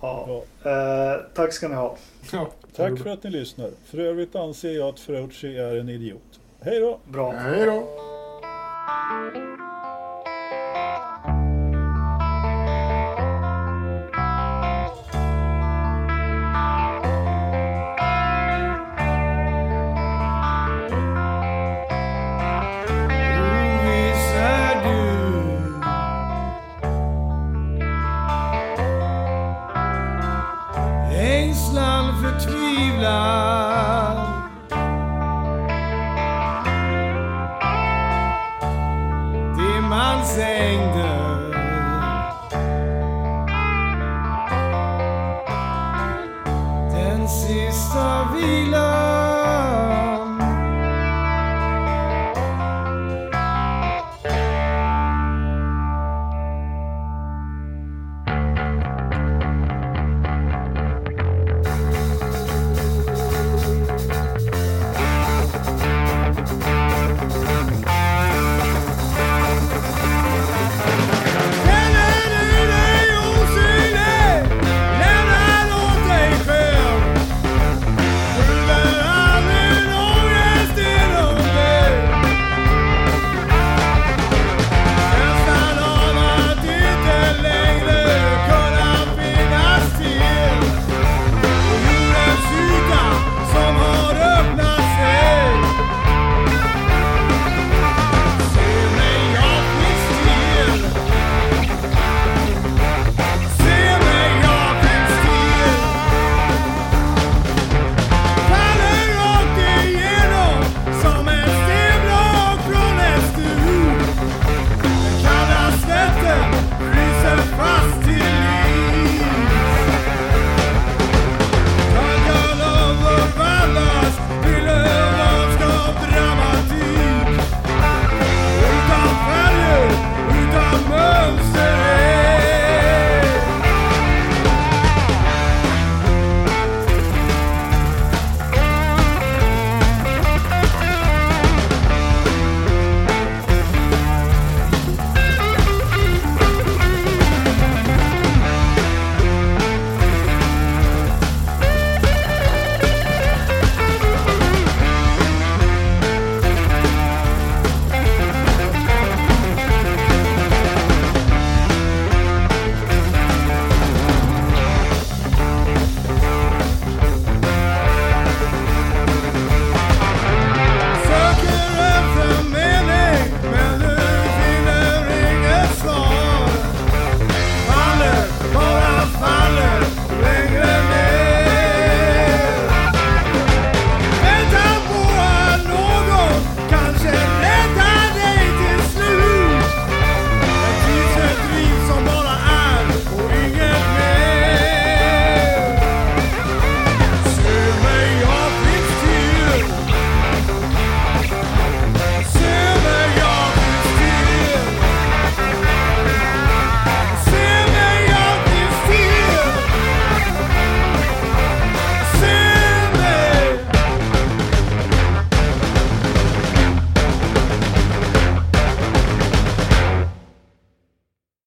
ja. Ja. Eh, tack ska ni ha. Ja. Tack för att ni lyssnar. För övrigt anser jag att Ferrucci är en idiot. Hej då! Bra. Hej då. olhar.